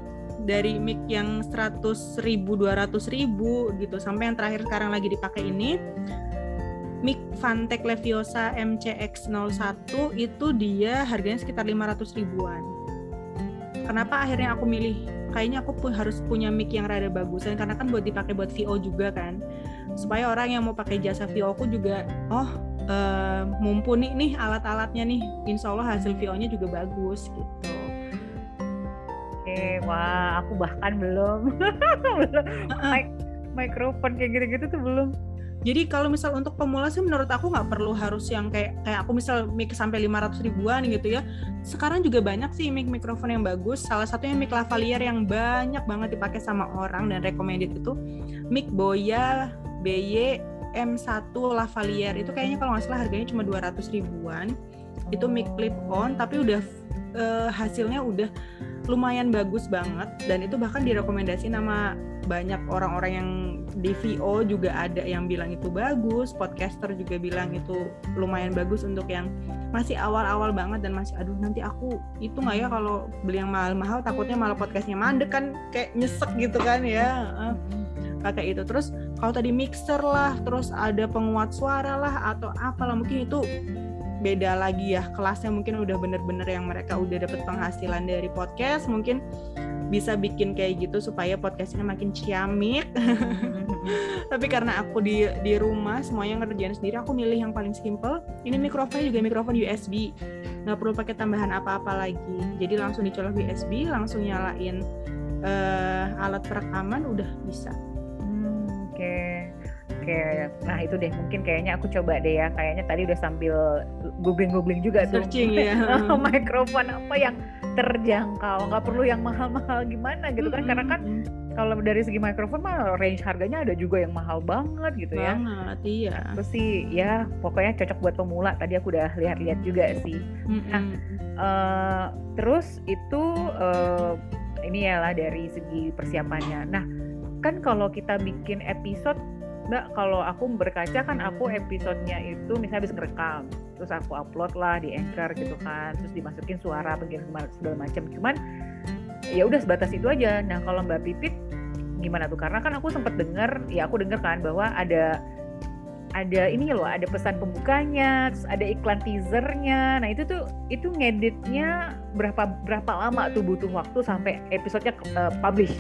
dari mic yang 100 ribu 200 ribu gitu sampai yang terakhir sekarang lagi dipakai ini. Mic Fantech Leviosa MCX01 itu dia harganya sekitar 500 ribuan. Kenapa akhirnya aku milih kayaknya aku pun harus punya mic yang rada bagusan karena kan buat dipakai buat VO juga kan. Supaya orang yang mau pakai jasa VO aku juga oh uh, mumpuni nih alat-alatnya nih. Insya Allah hasil VO-nya juga bagus gitu. Oke wah aku bahkan belum. <laughs> Belum. Mic mikrofon kayak gitu-gitu tuh belum jadi kalau misal untuk pemula sih menurut aku nggak perlu harus yang kayak kayak aku misal mic sampai 500 ribuan gitu ya. Sekarang juga banyak sih mic mikrofon yang bagus. Salah satunya mic lavalier yang banyak banget dipakai sama orang dan recommended itu mic Boya BY M1 lavalier itu kayaknya kalau nggak salah harganya cuma 200 ribuan itu mic clip on tapi udah uh, hasilnya udah lumayan bagus banget. Dan itu bahkan direkomendasi nama banyak orang-orang yang di VO juga ada yang bilang itu bagus, podcaster juga bilang itu lumayan bagus untuk yang masih awal-awal banget dan masih aduh nanti aku itu nggak ya kalau beli yang mahal-mahal takutnya malah podcastnya mandek kan kayak nyesek gitu kan ya. Pakai itu terus kalau tadi mixer lah terus ada penguat suara lah atau apalah mungkin itu beda lagi ya kelasnya mungkin udah bener-bener yang mereka udah dapet penghasilan dari podcast mungkin bisa bikin kayak gitu supaya podcastnya makin ciamik. <laughs> Tapi karena aku di di rumah semuanya ngerjain sendiri aku milih yang paling simple. Ini mikrofonnya juga mikrofon USB nggak perlu pakai tambahan apa-apa lagi. Jadi langsung dicolok USB langsung nyalain uh, alat perekaman udah bisa. Hmm, oke. okay Oke, nah itu deh mungkin kayaknya aku coba deh ya. Kayaknya tadi udah sambil googling-googling juga Searching, tuh. ya. <laughs> mikrofon apa yang terjangkau, nggak perlu yang mahal-mahal gimana gitu kan? Karena kan kalau dari segi mikrofon mah range harganya ada juga yang mahal banget gitu ya. Banget, iya. Terus sih ya pokoknya cocok buat pemula. Tadi aku udah lihat-lihat juga sih. Nah, uh, terus itu uh, ini ya lah dari segi persiapannya. Nah, kan kalau kita bikin episode Mbak kalau aku berkaca kan aku episodenya itu misalnya habis ngerekam terus aku upload lah di Anchor gitu kan terus dimasukin suara bagian segala macam cuman ya udah sebatas itu aja. Nah kalau Mbak Pipit gimana tuh? Karena kan aku sempat dengar ya aku dengar kan bahwa ada ada ini loh ada pesan pembukanya terus ada iklan teasernya. Nah itu tuh itu ngeditnya berapa berapa lama tuh butuh waktu sampai episodenya uh, publish?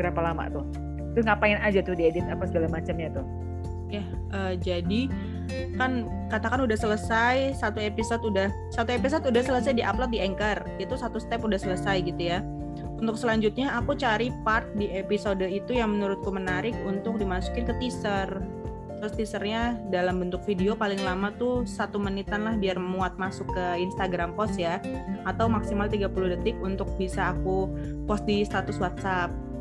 Berapa lama tuh Terus ngapain aja tuh diedit apa segala macamnya tuh? Ya, uh, jadi kan katakan udah selesai satu episode udah satu episode udah selesai diupload di Anchor. Itu satu step udah selesai gitu ya. Untuk selanjutnya aku cari part di episode itu yang menurutku menarik untuk dimasukin ke teaser. Terus teasernya dalam bentuk video paling lama tuh satu menitan lah biar muat masuk ke Instagram post ya. Atau maksimal 30 detik untuk bisa aku post di status WhatsApp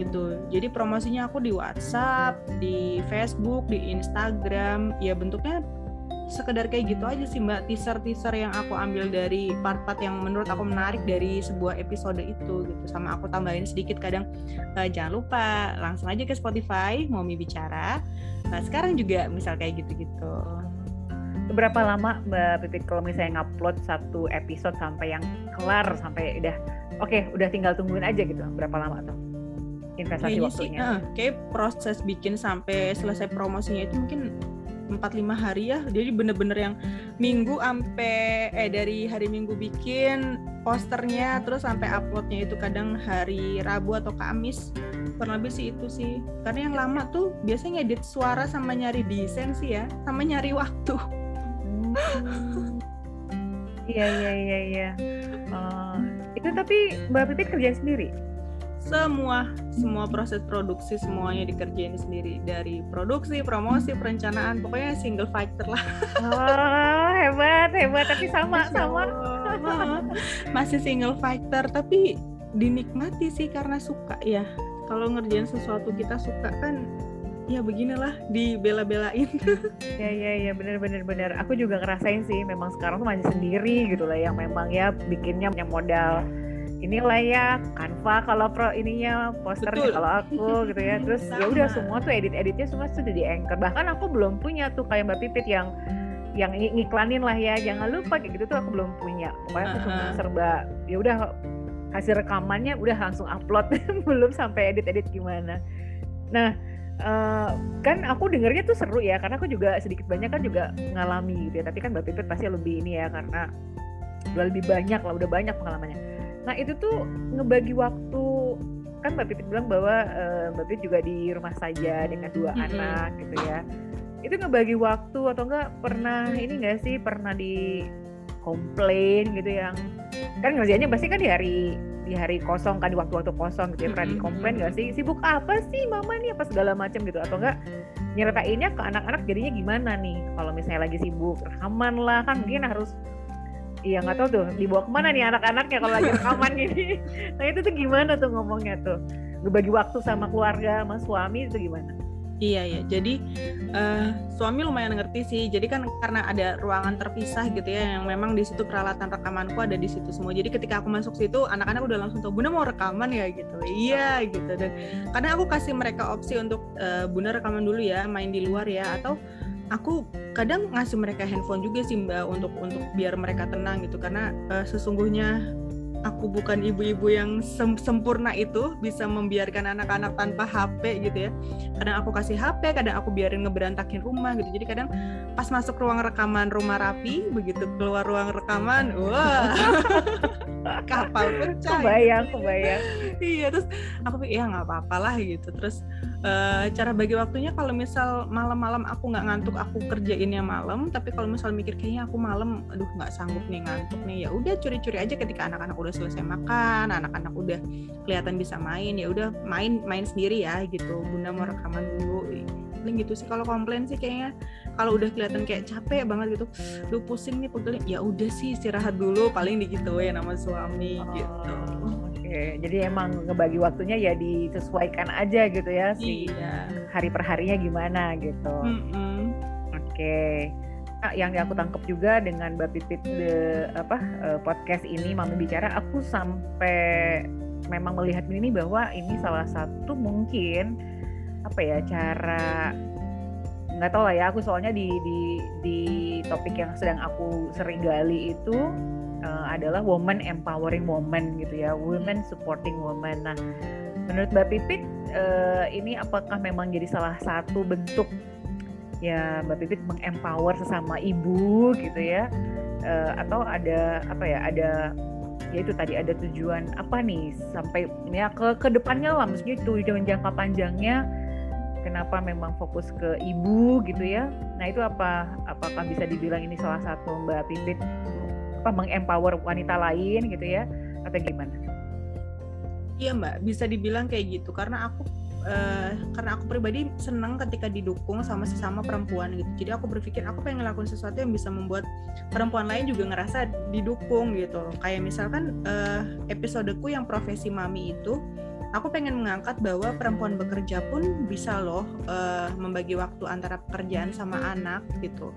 gitu. Jadi promosinya aku di WhatsApp, di Facebook, di Instagram, ya bentuknya sekedar kayak gitu aja sih mbak. Teaser-teaser yang aku ambil dari part-part yang menurut aku menarik dari sebuah episode itu gitu. Sama aku tambahin sedikit kadang uh, jangan lupa langsung aja ke Spotify Momi bicara. Nah sekarang juga misal kayak gitu-gitu. Berapa lama mbak Pipit kalau misalnya ngupload satu episode sampai yang kelar sampai udah oke okay, udah tinggal tungguin aja gitu? Berapa lama tuh investasi Kayaknya waktunya. Sih, uh, kayak proses bikin sampai selesai promosinya itu mungkin 4-5 hari ya. Jadi bener-bener yang minggu sampai eh dari hari minggu bikin posternya terus sampai uploadnya itu kadang hari Rabu atau Kamis. Kurang lebih sih itu sih. Karena yang lama tuh biasanya edit suara sama nyari desain sih ya sama nyari waktu. Hmm. iya iya iya iya. Uh, <laughs> itu tapi Mbak Pipit kerja sendiri semua semua proses produksi semuanya dikerjain sendiri. Dari produksi promosi perencanaan pokoknya single fighter lah. Oh hebat hebat. Tapi sama <laughs> sama. Masih single fighter tapi dinikmati sih karena suka ya. Kalau ngerjain sesuatu kita suka kan ya beginilah dibela-belain. <laughs> Ya ya ya. Bener bener bener aku juga ngerasain sih memang sekarang tuh masih sendiri gitu lah yang memang ya bikinnya punya modal inilah ya Canva kalau pro ininya posternya kalau aku gitu ya. Terus ya udah semua tuh edit editnya semua sudah di anchor. Bahkan aku belum punya tuh kayak mbak Pipit yang yang ngiklanin lah ya. Jangan lupa kayak gitu tuh aku belum punya. Pokoknya aku cuma serba ya udah hasil rekamannya udah langsung upload. <laughs> Belum sampai edit edit gimana. Nah Uh, kan aku dengernya tuh seru ya karena aku juga sedikit banyak kan juga ngalami gitu ya. Tapi kan Mbak Pipit pasti lebih ini ya karena udah lebih banyak lah udah banyak pengalamannya Nah itu tuh ngebagi waktu. Kan Mbak Pipit bilang bahwa uh, Mbak Pipit juga di rumah saja dengan dua mm-hmm. anak gitu ya. Itu ngebagi waktu atau enggak pernah ini enggak sih pernah di komplain gitu yang kan ngerjainnya pasti kan di hari di hari kosong kan di waktu-waktu kosong gitu ya pernah di komplain gak sih? Sibuk apa sih mama nih apa segala macam gitu atau enggak nyeritainnya ke anak-anak jadinya gimana nih? Kalau misalnya lagi sibuk rekaman lah kan mungkin harus Iya nggak tahu tuh dibawa ke mana nih anak-anaknya kalau lagi rekaman gini. <laughs> Nah itu tuh gimana tuh ngomongnya tuh? Berbagi waktu sama keluarga, sama suami itu gimana? Iya ya, jadi uh, suami lumayan ngerti sih. Jadi kan karena ada ruangan terpisah gitu ya, yang memang di situ peralatan rekamanku ada di situ semua. Jadi ketika aku masuk situ, anak-anak udah langsung tahu Bunda mau rekaman ya gitu. Iya gitu. Dan karena aku kasih mereka opsi untuk uh, Bunda rekaman dulu ya, main di luar ya, atau aku kadang ngasih mereka handphone juga sih mbak untuk untuk biar mereka tenang gitu. Karena uh, sesungguhnya aku bukan ibu-ibu yang sem sempurna itu bisa membiarkan anak-anak tanpa HP gitu ya. Kadang aku kasih HP kadang aku biarin ngeberantakin rumah gitu. Jadi kadang pas masuk ruang rekaman rumah rapi begitu keluar ruang rekaman wah <laughs> kapal pecah kebayang kebayang. Iya terus aku pikir ya nggak apa-apa lah gitu. Terus uh, cara bagi waktunya kalau misal malam-malam aku nggak ngantuk aku kerjainnya malam. Tapi kalau misal mikir kayaknya aku malam aduh nggak sanggup nih ngantuk nih. Ya udah curi-curi aja ketika anak-anak udah selesai makan anak-anak udah kelihatan bisa main ya udah main main sendiri ya gitu. Bunda mau rekaman dulu. Paling gitu sih kalau komplain sih kayaknya. Kalau udah kelihatan kayak capek banget gitu lu pusing nih pegel ya udah sih istirahat dulu paling ya nama suami oh. gitu Oke, jadi emang ngebagi waktunya ya disesuaikan aja gitu ya si iya. hari per harinya gimana gitu. Mm -hmm. Oke. Nah, yang aku tangkap juga dengan Mbak Pipit the apa uh, podcast ini Mami bicara, aku sampai memang melihat ini bahwa ini salah satu mungkin apa ya cara nggak tahu lah ya aku soalnya di di di topik yang sedang aku sering gali itu uh, adalah woman empowering woman gitu ya, women supporting woman. Nah, menurut Mbak Pipit uh, ini apakah memang jadi salah satu bentuk ya Mbak Pipit mengempower sesama ibu gitu ya, uh, atau ada apa ya ada ya itu tadi ada tujuan apa nih sampai ya ke ke depannya lah maksudnya tujuan jangka panjangnya kenapa memang fokus ke ibu gitu ya? Nah itu apa apakah bisa dibilang ini salah satu mbak Pipit apa mengempower wanita lain gitu ya atau gimana? Iya mbak, bisa dibilang kayak gitu karena aku uh, karena aku pribadi senang ketika didukung sama sesama perempuan gitu. Jadi aku berpikir aku pengen ngelakuin sesuatu yang bisa membuat perempuan lain juga ngerasa didukung gitu. Kayak misalkan uh, episodeku yang profesi mami itu aku pengen mengangkat bahwa perempuan bekerja pun bisa loh uh, membagi waktu antara pekerjaan sama anak gitu.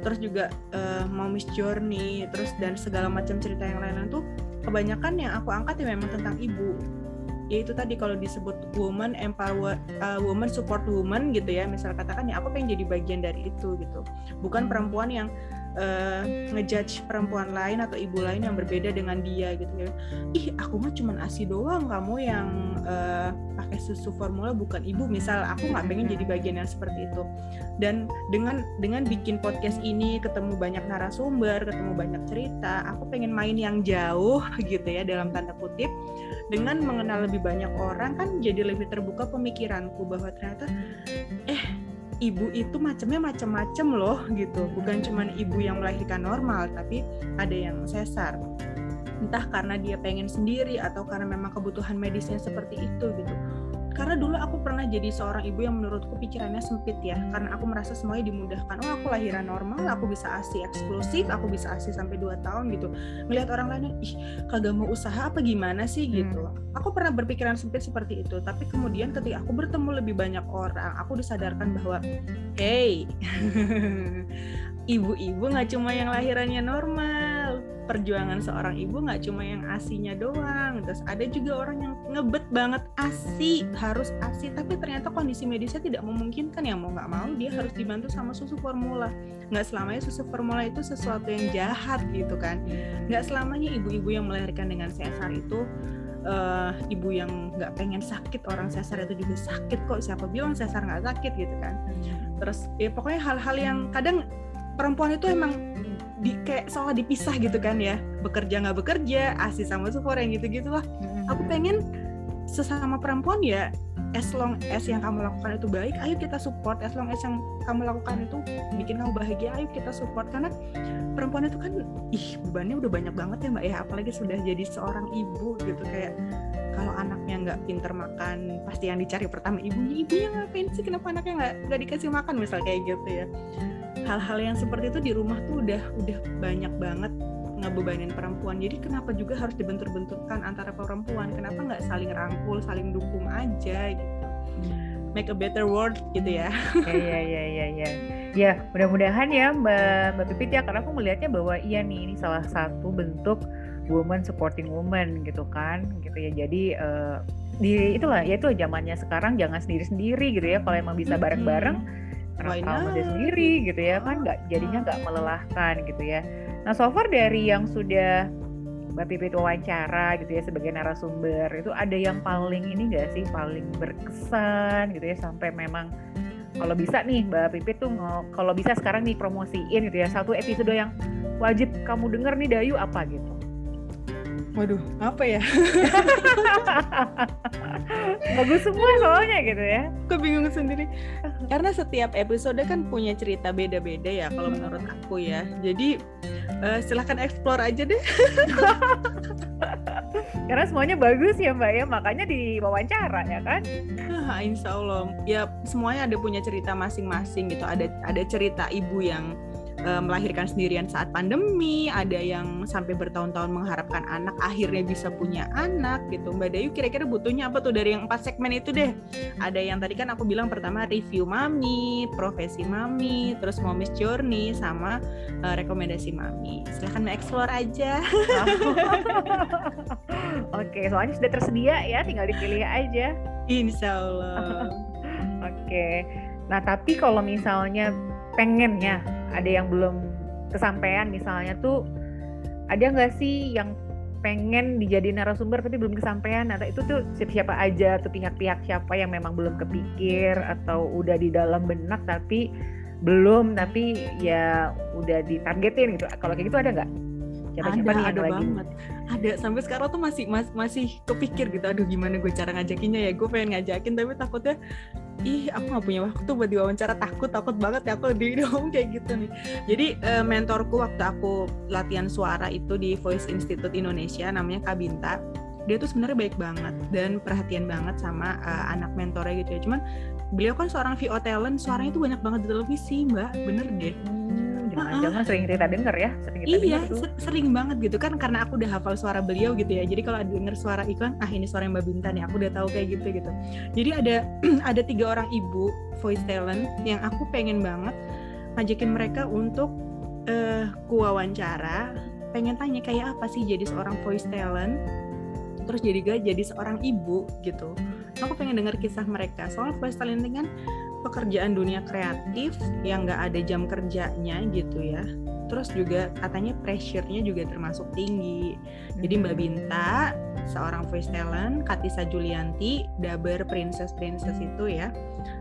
Terus juga uh, mommy's journey terus dan segala macam cerita yang lain-lain tuh kebanyakan yang aku angkat ya memang tentang ibu. Yaitu tadi kalau disebut woman empower uh, woman support woman gitu ya misal katakan ya aku pengen jadi bagian dari itu gitu. Bukan perempuan yang uh, ngejudge perempuan lain atau ibu lain yang berbeda dengan dia gitu ya. Ih aku mah cuma asi doang kamu yang uh, pakai susu formula bukan ibu. Misal aku nggak pengen jadi bagian yang seperti itu. Dan dengan dengan bikin podcast ini ketemu banyak narasumber ketemu banyak cerita aku pengen main yang jauh <laughs> gitu ya dalam tanda kutip. Dengan mengenal lebih banyak orang kan jadi lebih terbuka pemikiranku bahwa ternyata eh ibu itu macamnya macam-macam loh gitu. Bukan cuma ibu yang melahirkan normal tapi ada yang sesar. Entah karena dia pengen sendiri atau karena memang kebutuhan medisnya seperti itu gitu karena dulu aku pernah jadi seorang ibu yang menurutku pikirannya sempit ya karena aku merasa semuanya dimudahkan. Oh aku lahiran normal aku bisa asi eksklusif aku bisa asi sampai 2 tahun gitu. Melihat orang lain ih kagak mau usaha apa gimana sih? Hmm. gitu. Aku pernah berpikiran sempit seperti itu tapi kemudian ketika aku bertemu lebih banyak orang aku disadarkan bahwa hey <laughs> ibu-ibu nggak cuma yang lahirannya normal perjuangan seorang ibu nggak cuma yang asinya doang. Terus ada juga orang yang ngebet banget asi harus asi. Tapi ternyata kondisi medisnya tidak memungkinkan ya mau nggak mau dia harus dibantu sama susu formula. Nggak selamanya susu formula itu sesuatu yang jahat gitu kan. Nggak selamanya ibu-ibu yang melahirkan dengan sesar itu uh, ibu yang nggak pengen sakit orang sesar itu juga sakit kok. Siapa bilang sesar nggak sakit gitu kan? Terus ya pokoknya hal-hal yang kadang perempuan itu emang di kayak salah dipisah gitu kan ya. Bekerja nggak bekerja asi sama support yang gitu gitu lah aku pengen sesama perempuan ya as long as yang kamu lakukan itu baik ayo kita support. As long as yang kamu lakukan itu bikin kamu bahagia ayo kita support. Karena perempuan itu kan ih bebannya udah banyak banget ya mbak ya. Apalagi sudah jadi seorang ibu gitu kayak kalau anaknya nggak pinter makan pasti yang dicari pertama ibunya ibunya ngapain sih? Kenapa anaknya nggak nggak dikasih makan? Misal kayak gitu ya hal-hal yang seperti itu di rumah tuh udah udah banyak banget ngebebanin perempuan jadi kenapa juga harus dibentur-benturkan antara perempuan kenapa nggak saling rangkul saling dukung aja gitu make a better world gitu ya. Iya iya iya iya. Ya mudah-mudahan ya Mbak Mbak Pipit ya karena aku melihatnya bahwa iya nih ini salah satu bentuk woman supporting woman gitu kan gitu ya. Jadi uh, di itulah ya itu zamannya sekarang jangan sendiri-sendiri gitu ya. Kalau emang bisa bareng-bareng kenapa masih sendiri gitu ya kan nggak jadinya nggak melelahkan gitu ya. Nah so far dari yang sudah Mbak Pipit wawancara gitu ya sebagai narasumber itu ada yang paling ini gak sih paling berkesan gitu ya sampai memang kalau bisa nih Mbak Pipit tuh kalau bisa sekarang nih promosiin gitu ya satu episode yang wajib kamu denger nih Dayu apa gitu Waduh, apa ya? <laughs> Bagus semua soalnya gitu ya. Kebingung sendiri. Karena setiap episode kan punya cerita beda-beda ya kalau menurut aku ya. Jadi uh, silahkan explore aja deh. <laughs> Karena semuanya bagus ya Mbak ya, makanya diwawancara ya kan? Ah, insya Allah. Ya semuanya ada punya cerita masing-masing gitu. Ada ada cerita ibu yang uh, melahirkan sendirian saat pandemi, ada yang sampai bertahun-tahun mengharapkan anak akhirnya bisa punya anak gitu. Mbak Dayu kira-kira butuhnya apa tuh dari yang empat segmen itu deh? Ada yang tadi kan aku bilang pertama review mami, profesi mami, terus momis journey sama uh, rekomendasi mami. Silahkan explore aja. <laughs> Oke, soalnya sudah tersedia ya, tinggal dipilih aja. Insya Allah. <laughs> Oke. Nah, tapi kalau misalnya pengennya. Ada yang belum kesampaian misalnya tuh ada nggak sih yang pengen dijadiin narasumber tapi belum kesampaian? Atau itu tuh siapa siapa aja tuh pihak-pihak siapa yang memang belum kepikir atau udah di dalam benak tapi belum tapi ya udah ditargetin gitu. Kalau kayak gitu ada nggak siapa-siapa ada, nih ada lagi banget. Ada sampai sekarang tuh masih mas, masih kepikir gitu aduh gimana gue cara ngajakinnya ya? Gue pengen ngajakin tapi takutnya ih aku nggak punya waktu buat diwawancara. Takut takut banget ya aku di dong <laughs> kayak gitu nih. Jadi uh, mentorku waktu aku latihan suara itu di Voice Institute Indonesia namanya Kabinta dia tuh sebenarnya baik banget dan perhatian banget sama uh, anak mentornya gitu ya. Cuman beliau kan seorang VO talent suaranya tuh banyak banget di televisi mbak. Bener deh jangan-jangan sering kita denger ya sering kita iya denger sering banget gitu kan karena aku udah hafal suara beliau gitu ya. Jadi kalau denger suara iklan ah ini suara Mbak Bintan ya aku udah tahu kayak gitu gitu. Jadi ada <clears throat> ada tiga orang ibu voice talent yang aku pengen banget ngajakin mereka untuk uh, wawancara pengen tanya kayak apa sih jadi seorang voice talent terus jadi gak jadi seorang ibu gitu. Aku pengen denger kisah mereka. Soalnya voice talent kan pekerjaan dunia kreatif yang nggak ada jam kerjanya gitu ya terus juga katanya pressure-nya juga termasuk tinggi. Jadi Mbak. Binta, seorang voice talent, Katisa Julianti, Daber Princess Princess itu ya.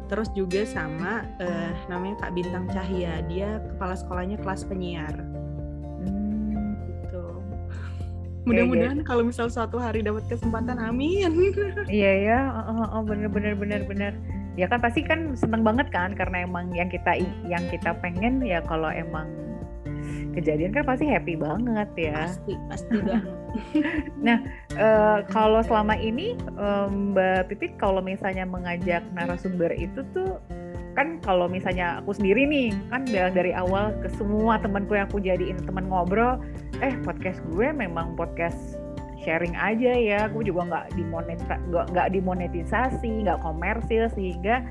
Terus juga sama uh, namanya Kak Bintang Cahya, dia kepala sekolahnya kelas penyiar. Hmm. Gitu. Mudah-mudahan kalau misal suatu hari dapat kesempatan, amin. Iya ya, oh, oh, bener bener bener bener ya kan pasti kan seneng banget kan karena emang yang kita yang kita pengen ya kalau emang kejadian kan pasti happy banget ya. Pasti pasti <laughs> banget. Nah uh, kalau selama ini um, Mbak Pipit kalau misalnya mengajak narasumber itu tuh kan kalau misalnya aku sendiri nih kan bilang dari awal ke semua temanku yang aku jadiin teman ngobrol eh podcast gue memang podcast sharing aja ya gue juga nggak dimonetisasi nggak dimonetisasi nggak komersil sehingga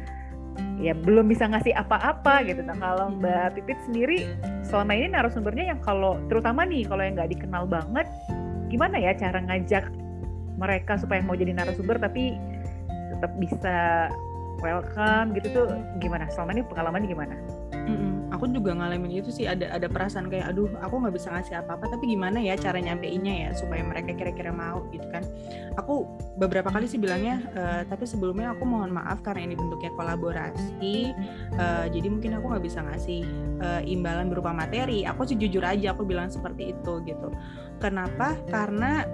ya belum bisa ngasih apa-apa gitu nah kalau Mbak Pipit sendiri selama ini narasumbernya yang kalau terutama nih kalau yang nggak dikenal banget gimana ya cara ngajak mereka supaya mau jadi narasumber tapi tetap bisa welcome gitu tuh gimana selama ini pengalamannya gimana? Mm-mm. Aku juga ngalamin itu sih ada ada perasaan kayak aduh aku nggak bisa ngasih apa-apa tapi gimana ya cara nyampeinnya ya supaya mereka kira-kira mau gitu kan. Aku beberapa kali sih bilangnya e, tapi sebelumnya aku mohon maaf karena ini bentuknya kolaborasi uh, jadi mungkin aku nggak bisa ngasih uh, imbalan berupa materi. Aku sih jujur aja aku bilang seperti itu gitu. Kenapa? Karena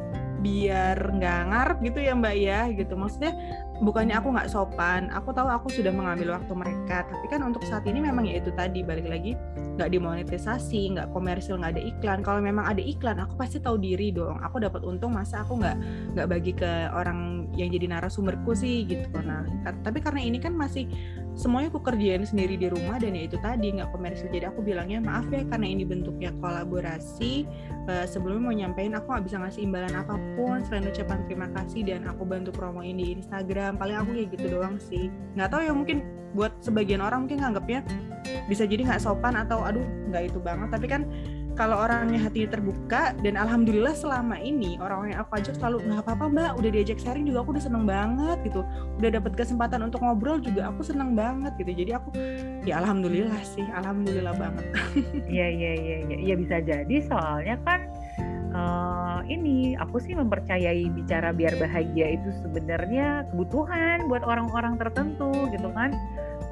biar nggak ngarep gitu ya mbak ya gitu maksudnya bukannya aku nggak sopan aku tahu aku sudah mengambil waktu mereka tapi kan untuk saat ini memang ya itu tadi balik lagi nggak dimonetisasi nggak komersil nggak ada iklan. Kalau memang ada iklan aku pasti tahu diri dong. Aku dapat untung masa aku nggak nggak bagi ke orang yang jadi narasumberku sih gitu. Nah tapi karena ini kan masih semuanya aku kerjain sendiri di rumah dan ya itu tadi nggak komersil. Jadi aku bilangnya maaf ya karena ini bentuknya kolaborasi uh, sebelumnya mau nyampein aku nggak bisa ngasih imbalan apa pun selain ucapan terima kasih dan aku bantu promoin di Instagram paling aku kayak gitu doang sih. Nggak tahu ya mungkin buat sebagian orang mungkin nganggapnya bisa jadi nggak sopan atau aduh nggak itu banget. Tapi kan kalau orangnya hati terbuka dan alhamdulillah selama ini orang-orang yang aku ajak selalu nggak apa-apa mbak udah diajak sharing juga aku udah seneng banget gitu. Udah dapat kesempatan untuk ngobrol juga aku seneng banget gitu. Jadi aku ya alhamdulillah sih alhamdulillah banget. <laughs> Iya iya iya iya ya, bisa jadi soalnya kan uh, ini aku sih mempercayai bicara biar bahagia itu sebenarnya kebutuhan buat orang-orang tertentu gitu kan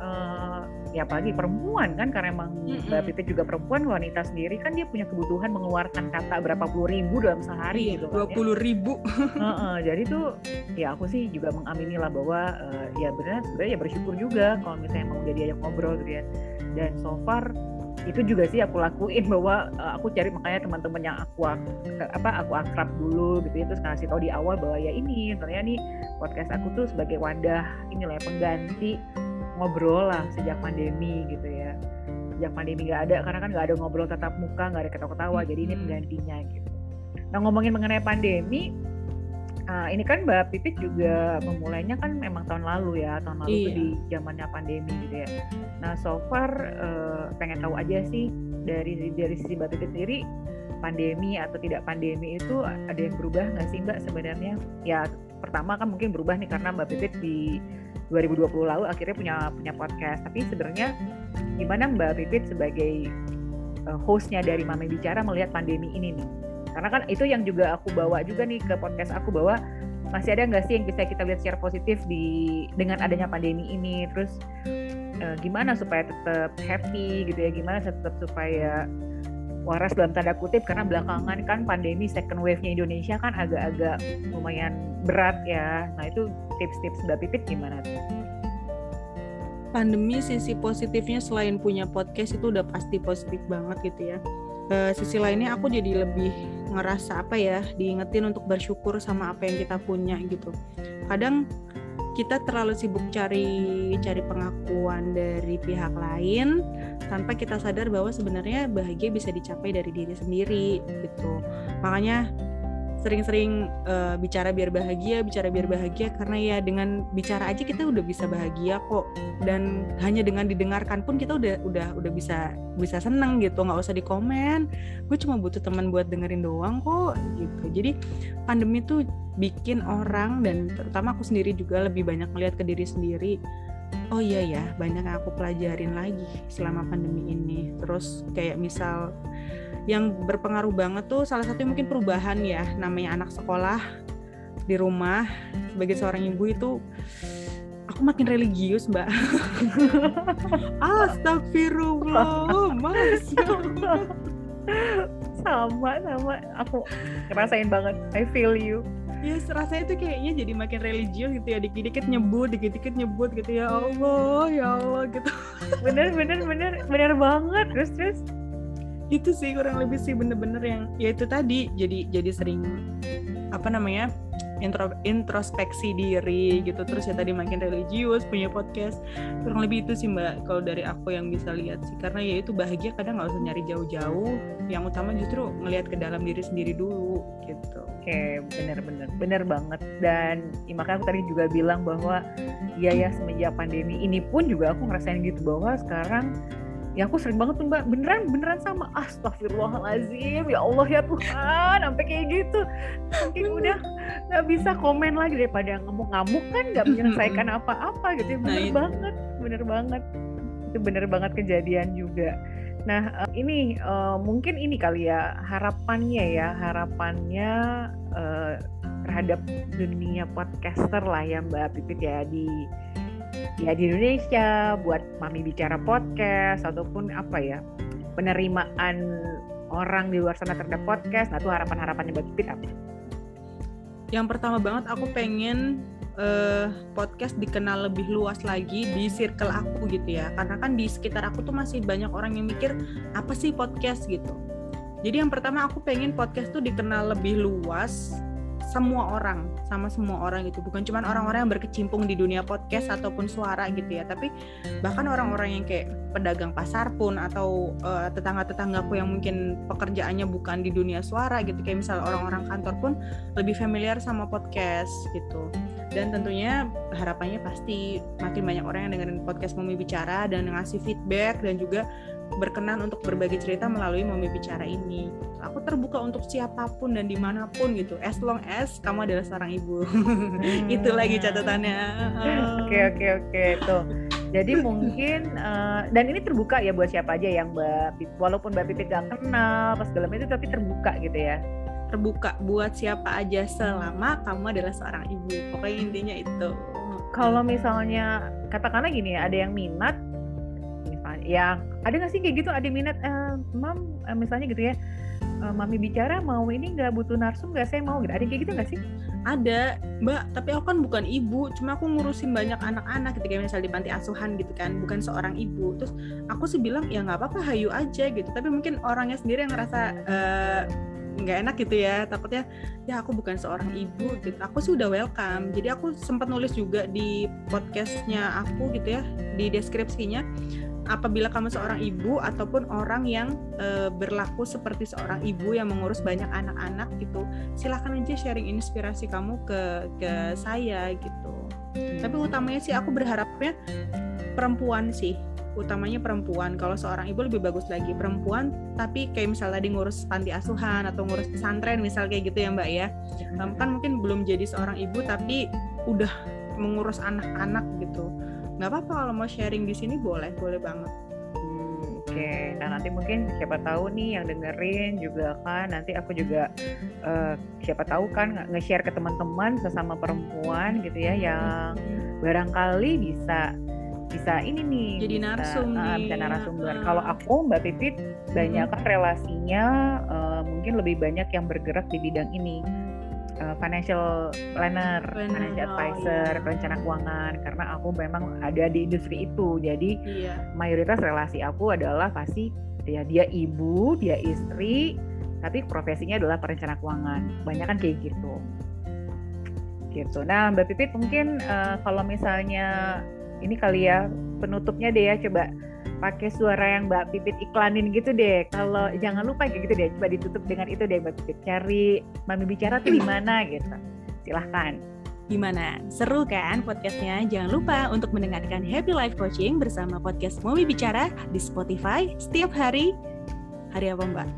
uh, ya apalagi perempuan kan karena emang mm-hmm. Mbak Pipit juga perempuan wanita sendiri kan dia punya kebutuhan mengeluarkan kata berapa puluh ribu dalam sehari iya, gitu kan, dua puluh ya. ribu <laughs> uh, uh, jadi tuh ya aku sih juga mengamini lah bahwa uh, ya benar sebenarnya ya bersyukur juga kalau misalnya mau jadi ajak ngobrol gitu ya dan so far itu juga sih aku lakuin bahwa uh, aku cari makanya teman-teman yang aku apa aku akrab dulu gitu ya terus ngasih tahu di awal bahwa ya ini sebenarnya nih podcast aku tuh sebagai wadah inilah ya pengganti ngobrol lah sejak pandemi gitu ya sejak pandemi nggak ada karena kan nggak ada ngobrol tatap muka nggak ada ketawa-ketawa hmm. jadi ini penggantinya gitu nah ngomongin mengenai pandemi uh, ini kan Mbak Pipit juga memulainya kan memang tahun lalu ya tahun lalu iya. itu di zamannya pandemi gitu ya nah so far uh, pengen tahu aja sih dari dari sisi Mbak Pipit sendiri pandemi atau tidak pandemi itu ada yang berubah nggak sih Mbak sebenarnya ya pertama kan mungkin berubah nih karena Mbak Pipit di 2020 lalu akhirnya punya punya podcast. Tapi sebenarnya gimana Mbak Pipit sebagai uh, hostnya dari Mami Bicara melihat pandemi ini nih? Karena kan itu yang juga aku bawa juga nih ke podcast aku bahwa masih ada nggak sih yang bisa kita lihat secara positif di dengan adanya pandemi ini? Terus uh, gimana supaya tetap happy gitu ya? Gimana tetap supaya waras dalam tanda kutip karena belakangan kan pandemi second wave-nya Indonesia kan agak-agak lumayan berat ya. Nah itu tips-tips Mbak Pipit gimana tuh? Pandemi sisi positifnya selain punya podcast itu udah pasti positif banget gitu ya. Sisi lainnya aku jadi lebih ngerasa apa ya diingetin untuk bersyukur sama apa yang kita punya gitu. Kadang kita terlalu sibuk cari cari pengakuan dari pihak lain tanpa kita sadar bahwa sebenarnya bahagia bisa dicapai dari diri sendiri gitu makanya sering-sering uh, bicara biar bahagia, bicara biar bahagia karena ya dengan bicara aja kita udah bisa bahagia kok. Dan hanya dengan didengarkan pun kita udah udah udah bisa bisa seneng gitu nggak usah dikomen. Gue cuma butuh teman buat dengerin doang kok gitu. Jadi pandemi tuh bikin orang dan terutama aku sendiri juga lebih banyak melihat ke diri sendiri. Oh iya ya banyak yang aku pelajarin lagi selama pandemi ini. Terus kayak misal yang berpengaruh banget tuh salah satu mungkin perubahan ya namanya anak sekolah di rumah sebagai seorang ibu itu aku makin religius mbak. <laughs> Astagfirullah mas. <laughs> Sama sama. Aku ngerasain banget. I feel you. Ya rasanya tuh kayaknya jadi makin religius gitu ya. Dikit-dikit nyebut dikit-dikit nyebut gitu ya Allah ya Allah gitu. Bener bener bener. Bener banget terus terus itu sih kurang lebih sih bener-bener yang ya itu tadi jadi jadi sering apa namanya intro, introspeksi diri gitu. Terus ya tadi makin religius punya podcast. Kurang lebih itu sih mbak kalau dari aku yang bisa lihat sih. Karena ya itu bahagia kadang nggak usah nyari jauh-jauh. Yang utama justru ngelihat ke dalam diri sendiri dulu gitu. Oke bener-bener bener banget. Dan ya, makanya aku tadi juga bilang bahwa ya ya semenjak pandemi ini pun juga aku ngerasain gitu bahwa sekarang ya aku sering banget tuh mbak. Beneran beneran sama. Astagfirullahalazim ya Allah ya Tuhan. Sampai kayak gitu. Mungkin udah nggak bisa komen lagi daripada ngamuk-ngamuk kan nggak menyelesaikan apa-apa gitu ya. Nah, bener nah, banget bener banget. Itu bener banget kejadian juga. Nah uh, ini uh, mungkin ini kali ya harapannya ya harapannya uh, terhadap dunia podcaster lah ya Mbak Pipit ya di ya di Indonesia buat Mami Bicara podcast ataupun apa ya penerimaan orang di luar sana terhadap podcast nah itu harapan-harapannya buat Pipit apa? Yang pertama banget aku pengen uh, podcast dikenal lebih luas lagi di circle aku gitu ya. Karena kan di sekitar aku tuh masih banyak orang yang mikir apa sih podcast? gitu. Jadi yang pertama aku pengen podcast tuh dikenal lebih luas semua orang sama semua orang gitu. Bukan cuma orang-orang yang berkecimpung di dunia podcast ataupun suara gitu ya. Tapi bahkan orang-orang yang kayak pedagang pasar pun atau uh, tetangga-tetanggaku yang mungkin pekerjaannya bukan di dunia suara gitu. Kayak misal orang-orang kantor pun lebih familiar sama podcast gitu. Dan tentunya harapannya pasti makin banyak orang yang dengerin podcast Mumi Bicara dan ngasih feedback dan juga berkenan untuk berbagi cerita melalui Mami Bicara ini. Aku terbuka untuk siapa pun dan di mana pun gitu, as long as kamu adalah seorang ibu. <laughs> Hmm. Itu lagi catatannya. Oke oke oke tuh. Jadi mungkin uh, dan ini terbuka ya buat siapa aja yang Mbak walaupun Mbak Pipit gak kenal pas dalam itu tapi terbuka gitu ya. Terbuka buat siapa aja selama kamu adalah seorang ibu. Pokoknya intinya itu. Kalau misalnya katakanlah gini ya, ada yang minat yang ada nggak sih kayak gitu? Ada minat uh, mam uh, misalnya gitu ya uh, mami bicara mau ini nggak butuh narsum nggak? Saya mau gitu ada kayak gitu nggak sih? Ada mbak. Tapi aku kan bukan ibu. Cuma aku ngurusin banyak anak-anak ketika misalnya di panti asuhan gitu kan. Bukan seorang ibu. Terus aku sih bilang ya nggak apa-apa hayu aja gitu. Tapi mungkin orangnya sendiri yang ngerasa uh, nggak enak gitu ya. Takutnya ya aku bukan seorang ibu gitu. Aku sih udah welcome. Jadi aku sempat nulis juga di podcastnya aku gitu ya di deskripsinya apabila kamu seorang ibu ataupun orang yang e, berlaku seperti seorang ibu yang mengurus banyak anak-anak gitu silahkan aja sharing inspirasi kamu ke ke saya gitu. Tapi utamanya sih aku berharapnya perempuan sih utamanya perempuan. Kalau seorang ibu lebih bagus lagi perempuan tapi kayak misalnya tadi ngurus panti asuhan atau ngurus pesantren misal kayak gitu ya mbak ya. Kan mungkin belum jadi seorang ibu tapi udah mengurus anak-anak gitu nggak apa-apa kalau mau sharing di sini boleh boleh banget hmm, Oke, okay. nah nanti mungkin siapa tahu nih yang dengerin juga kan nanti aku juga uh, siapa tahu kan nge-share ke teman-teman sesama perempuan gitu ya yang barangkali bisa bisa ini nih jadi bisa, narsum uh, nih. bisa narasumber. Uh. Kalau aku Mbak Pipit banyak kan relasinya uh, mungkin lebih banyak yang bergerak di bidang ini uh, financial planner, planner financial oh, advisor, oh, iya. perencana keuangan karena aku memang ada di industri itu. Jadi iya. mayoritas relasi aku adalah pasti ya dia ibu, dia istri, tapi profesinya adalah perencana keuangan. Banyak kan kayak gitu. Gitu. Nah, Mbak Pipit mungkin uh, kalau misalnya ini kali ya penutupnya deh ya coba pakai suara yang Mbak Pipit iklanin gitu deh. Kalau jangan lupa kayak gitu deh, coba ditutup dengan itu deh Mbak Pipit. Cari Mami Bicara tuh di mana gitu. Silahkan. Gimana? Seru kan podcastnya? Jangan lupa untuk mendengarkan Happy Life Coaching bersama podcast Mami Bicara di Spotify setiap hari. Hari apa Mbak?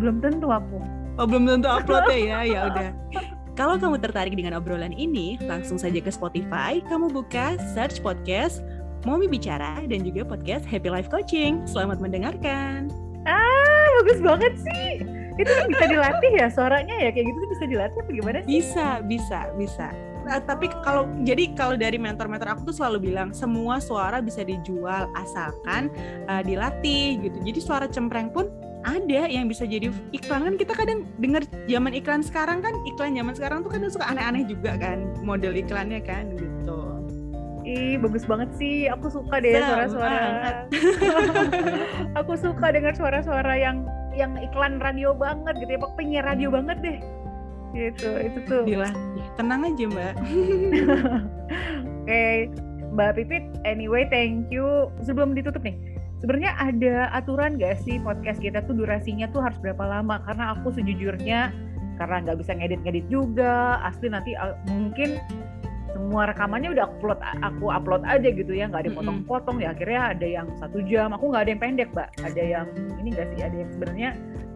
Belum tentu aku. Oh belum tentu upload ya? Ya udah. <laughs> Kalau kamu tertarik dengan obrolan ini, langsung saja ke Spotify, kamu buka search podcast Momi Bicara dan juga podcast Happy Life Coaching. Selamat mendengarkan. Ah, bagus banget sih. Itu kan bisa dilatih ya suaranya ya kayak gitu tuh bisa dilatih apa gimana sih? Bisa, bisa, bisa. Nah, tapi kalau jadi kalau dari mentor-mentor aku tuh selalu bilang semua suara bisa dijual asalkan uh, dilatih gitu. Jadi suara cempreng pun ada yang bisa jadi iklan kan kita kadang dengar zaman iklan sekarang kan iklan zaman sekarang tuh kadang suka aneh-aneh juga kan model iklannya kan gitu. Ih, bagus banget sih. Aku suka deh suara-suara. <laughs> aku suka dengar suara-suara yang yang iklan radio banget gitu ya. Penyiar radio banget deh. Gitu, itu tuh. Bila, tenang aja, Mbak. <laughs> Oke, okay. Mbak Pipit, anyway, thank you. Sebelum ditutup nih, sebenarnya ada aturan gak sih podcast kita tuh durasinya tuh harus berapa lama? Karena aku sejujurnya karena nggak bisa ngedit-ngedit juga, asli nanti uh, mungkin semua rekamannya udah upload aku upload aja gitu ya nggak ada potong-potong ya. Akhirnya ada yang satu jam aku nggak ada yang pendek mbak. Ada yang ini nggak sih? Ada yang sebenarnya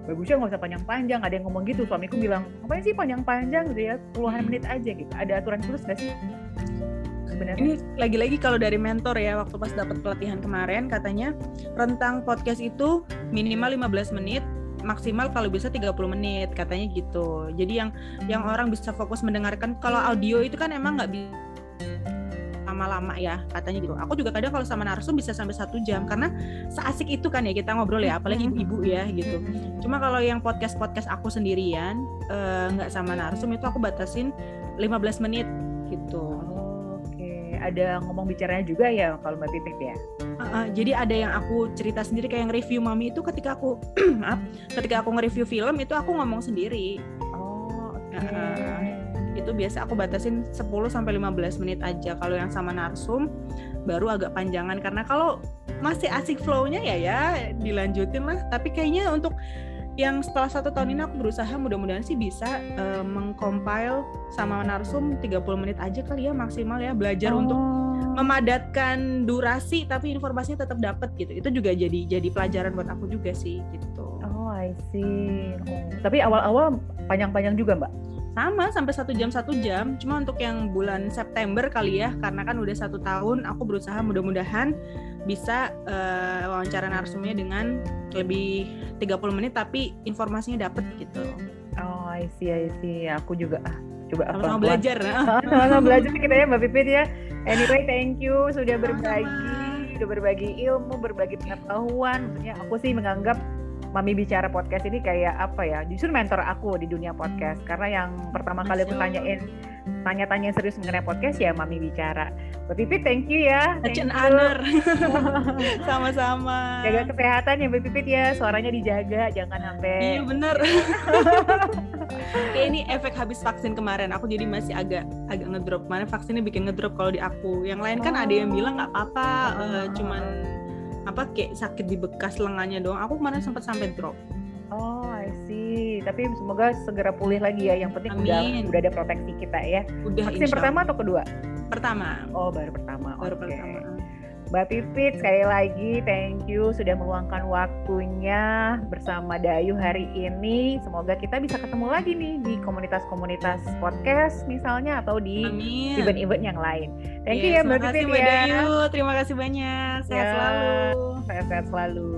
bagusnya nggak usah panjang-panjang ada yang ngomong gitu. Suamiku bilang ngapain sih panjang-panjang gitu ya? Puluhan menit aja gitu. Ada aturan khusus nggak sih? Sebenarnya. Ini lagi-lagi kalau dari mentor ya waktu pas dapat pelatihan kemarin katanya rentang podcast itu minimal 15 menit maksimal kalau bisa 30 menit katanya gitu. Jadi yang yang orang bisa fokus mendengarkan kalau audio itu kan emang nggak bisa lama-lama ya katanya gitu. Aku juga kadang kalau sama narsum bisa sampai satu jam karena seasik itu kan ya kita ngobrol ya, apalagi ibu-ibu ya gitu. Cuma kalau yang podcast podcast aku sendirian eh, nggak uh, sama narsum itu aku batasin 15 menit gitu ada ngomong bicaranya juga ya kalau Mbak Pipit ya. Uh, uh, jadi ada yang aku cerita sendiri kayak yang review mami itu ketika aku <clears throat> maaf ketika aku nge-review film itu aku ngomong sendiri. Oh, okay. Uh, itu biasa aku batasin 10 sampai 15 menit aja. Kalau yang sama narsum baru agak panjangan karena kalau masih asik flow-nya ya ya dilanjutin lah. Tapi kayaknya untuk yang setelah satu tahun ini aku berusaha mudah-mudahan sih bisa uh, mengcompile sama narsum 30 menit aja kali ya maksimal ya belajar oh. untuk memadatkan durasi tapi informasinya tetap dapat gitu itu juga jadi jadi pelajaran buat aku juga sih gitu oh I see oh. tapi awal-awal panjang-panjang juga mbak sama sampai satu jam satu jam. Cuma untuk yang bulan September kali ya karena kan udah satu tahun aku berusaha mudah-mudahan bisa uh, wawancara narsumnya dengan lebih 30 menit tapi informasinya dapet gitu. Oh I see I see. Aku juga ah coba sama-sama belajar sama-sama belajar kita ya Mbak Pipit ya. Anyway thank you sudah berbagi sudah berbagi ilmu berbagi pengetahuan. Maksudnya aku sih menganggap Mami bicara podcast ini kayak apa ya? Justru mentor aku di dunia podcast karena yang pertama kali aku tanyain tanya-tanya serius mengenai podcast ya Mami bicara. Mbak Pipit thank you ya. Such an honor. <laughs> Sama-sama. Jaga kesehatan ya Mbak Pipit ya, suaranya dijaga jangan sampai Iya bener. <laughs> Kayak ini efek habis vaksin kemarin aku jadi masih agak agak ngedrop. Mana vaksinnya bikin ngedrop kalau di aku. Yang lain kan oh. ada yang bilang nggak apa-apa, uh, cuman apa kayak sakit di bekas lengannya doang. Aku kemarin sempat sampai drop. Oh I see. Tapi semoga segera pulih lagi ya. Yang penting Amin. udah udah ada proteksi kita ya. Udah vaksin pertama atau kedua? Pertama. Oh baru pertama. Baru okay. pertama Mbak Pipit sekali lagi thank you sudah meluangkan waktunya bersama Dayu hari ini. Semoga kita bisa ketemu lagi nih di komunitas-komunitas podcast misalnya atau di event-event yang lain. Thank yes, you ya Mbak Pipit ya. Dayu, terima kasih banyak. Sehat ya, selalu. Sehat-sehat selalu.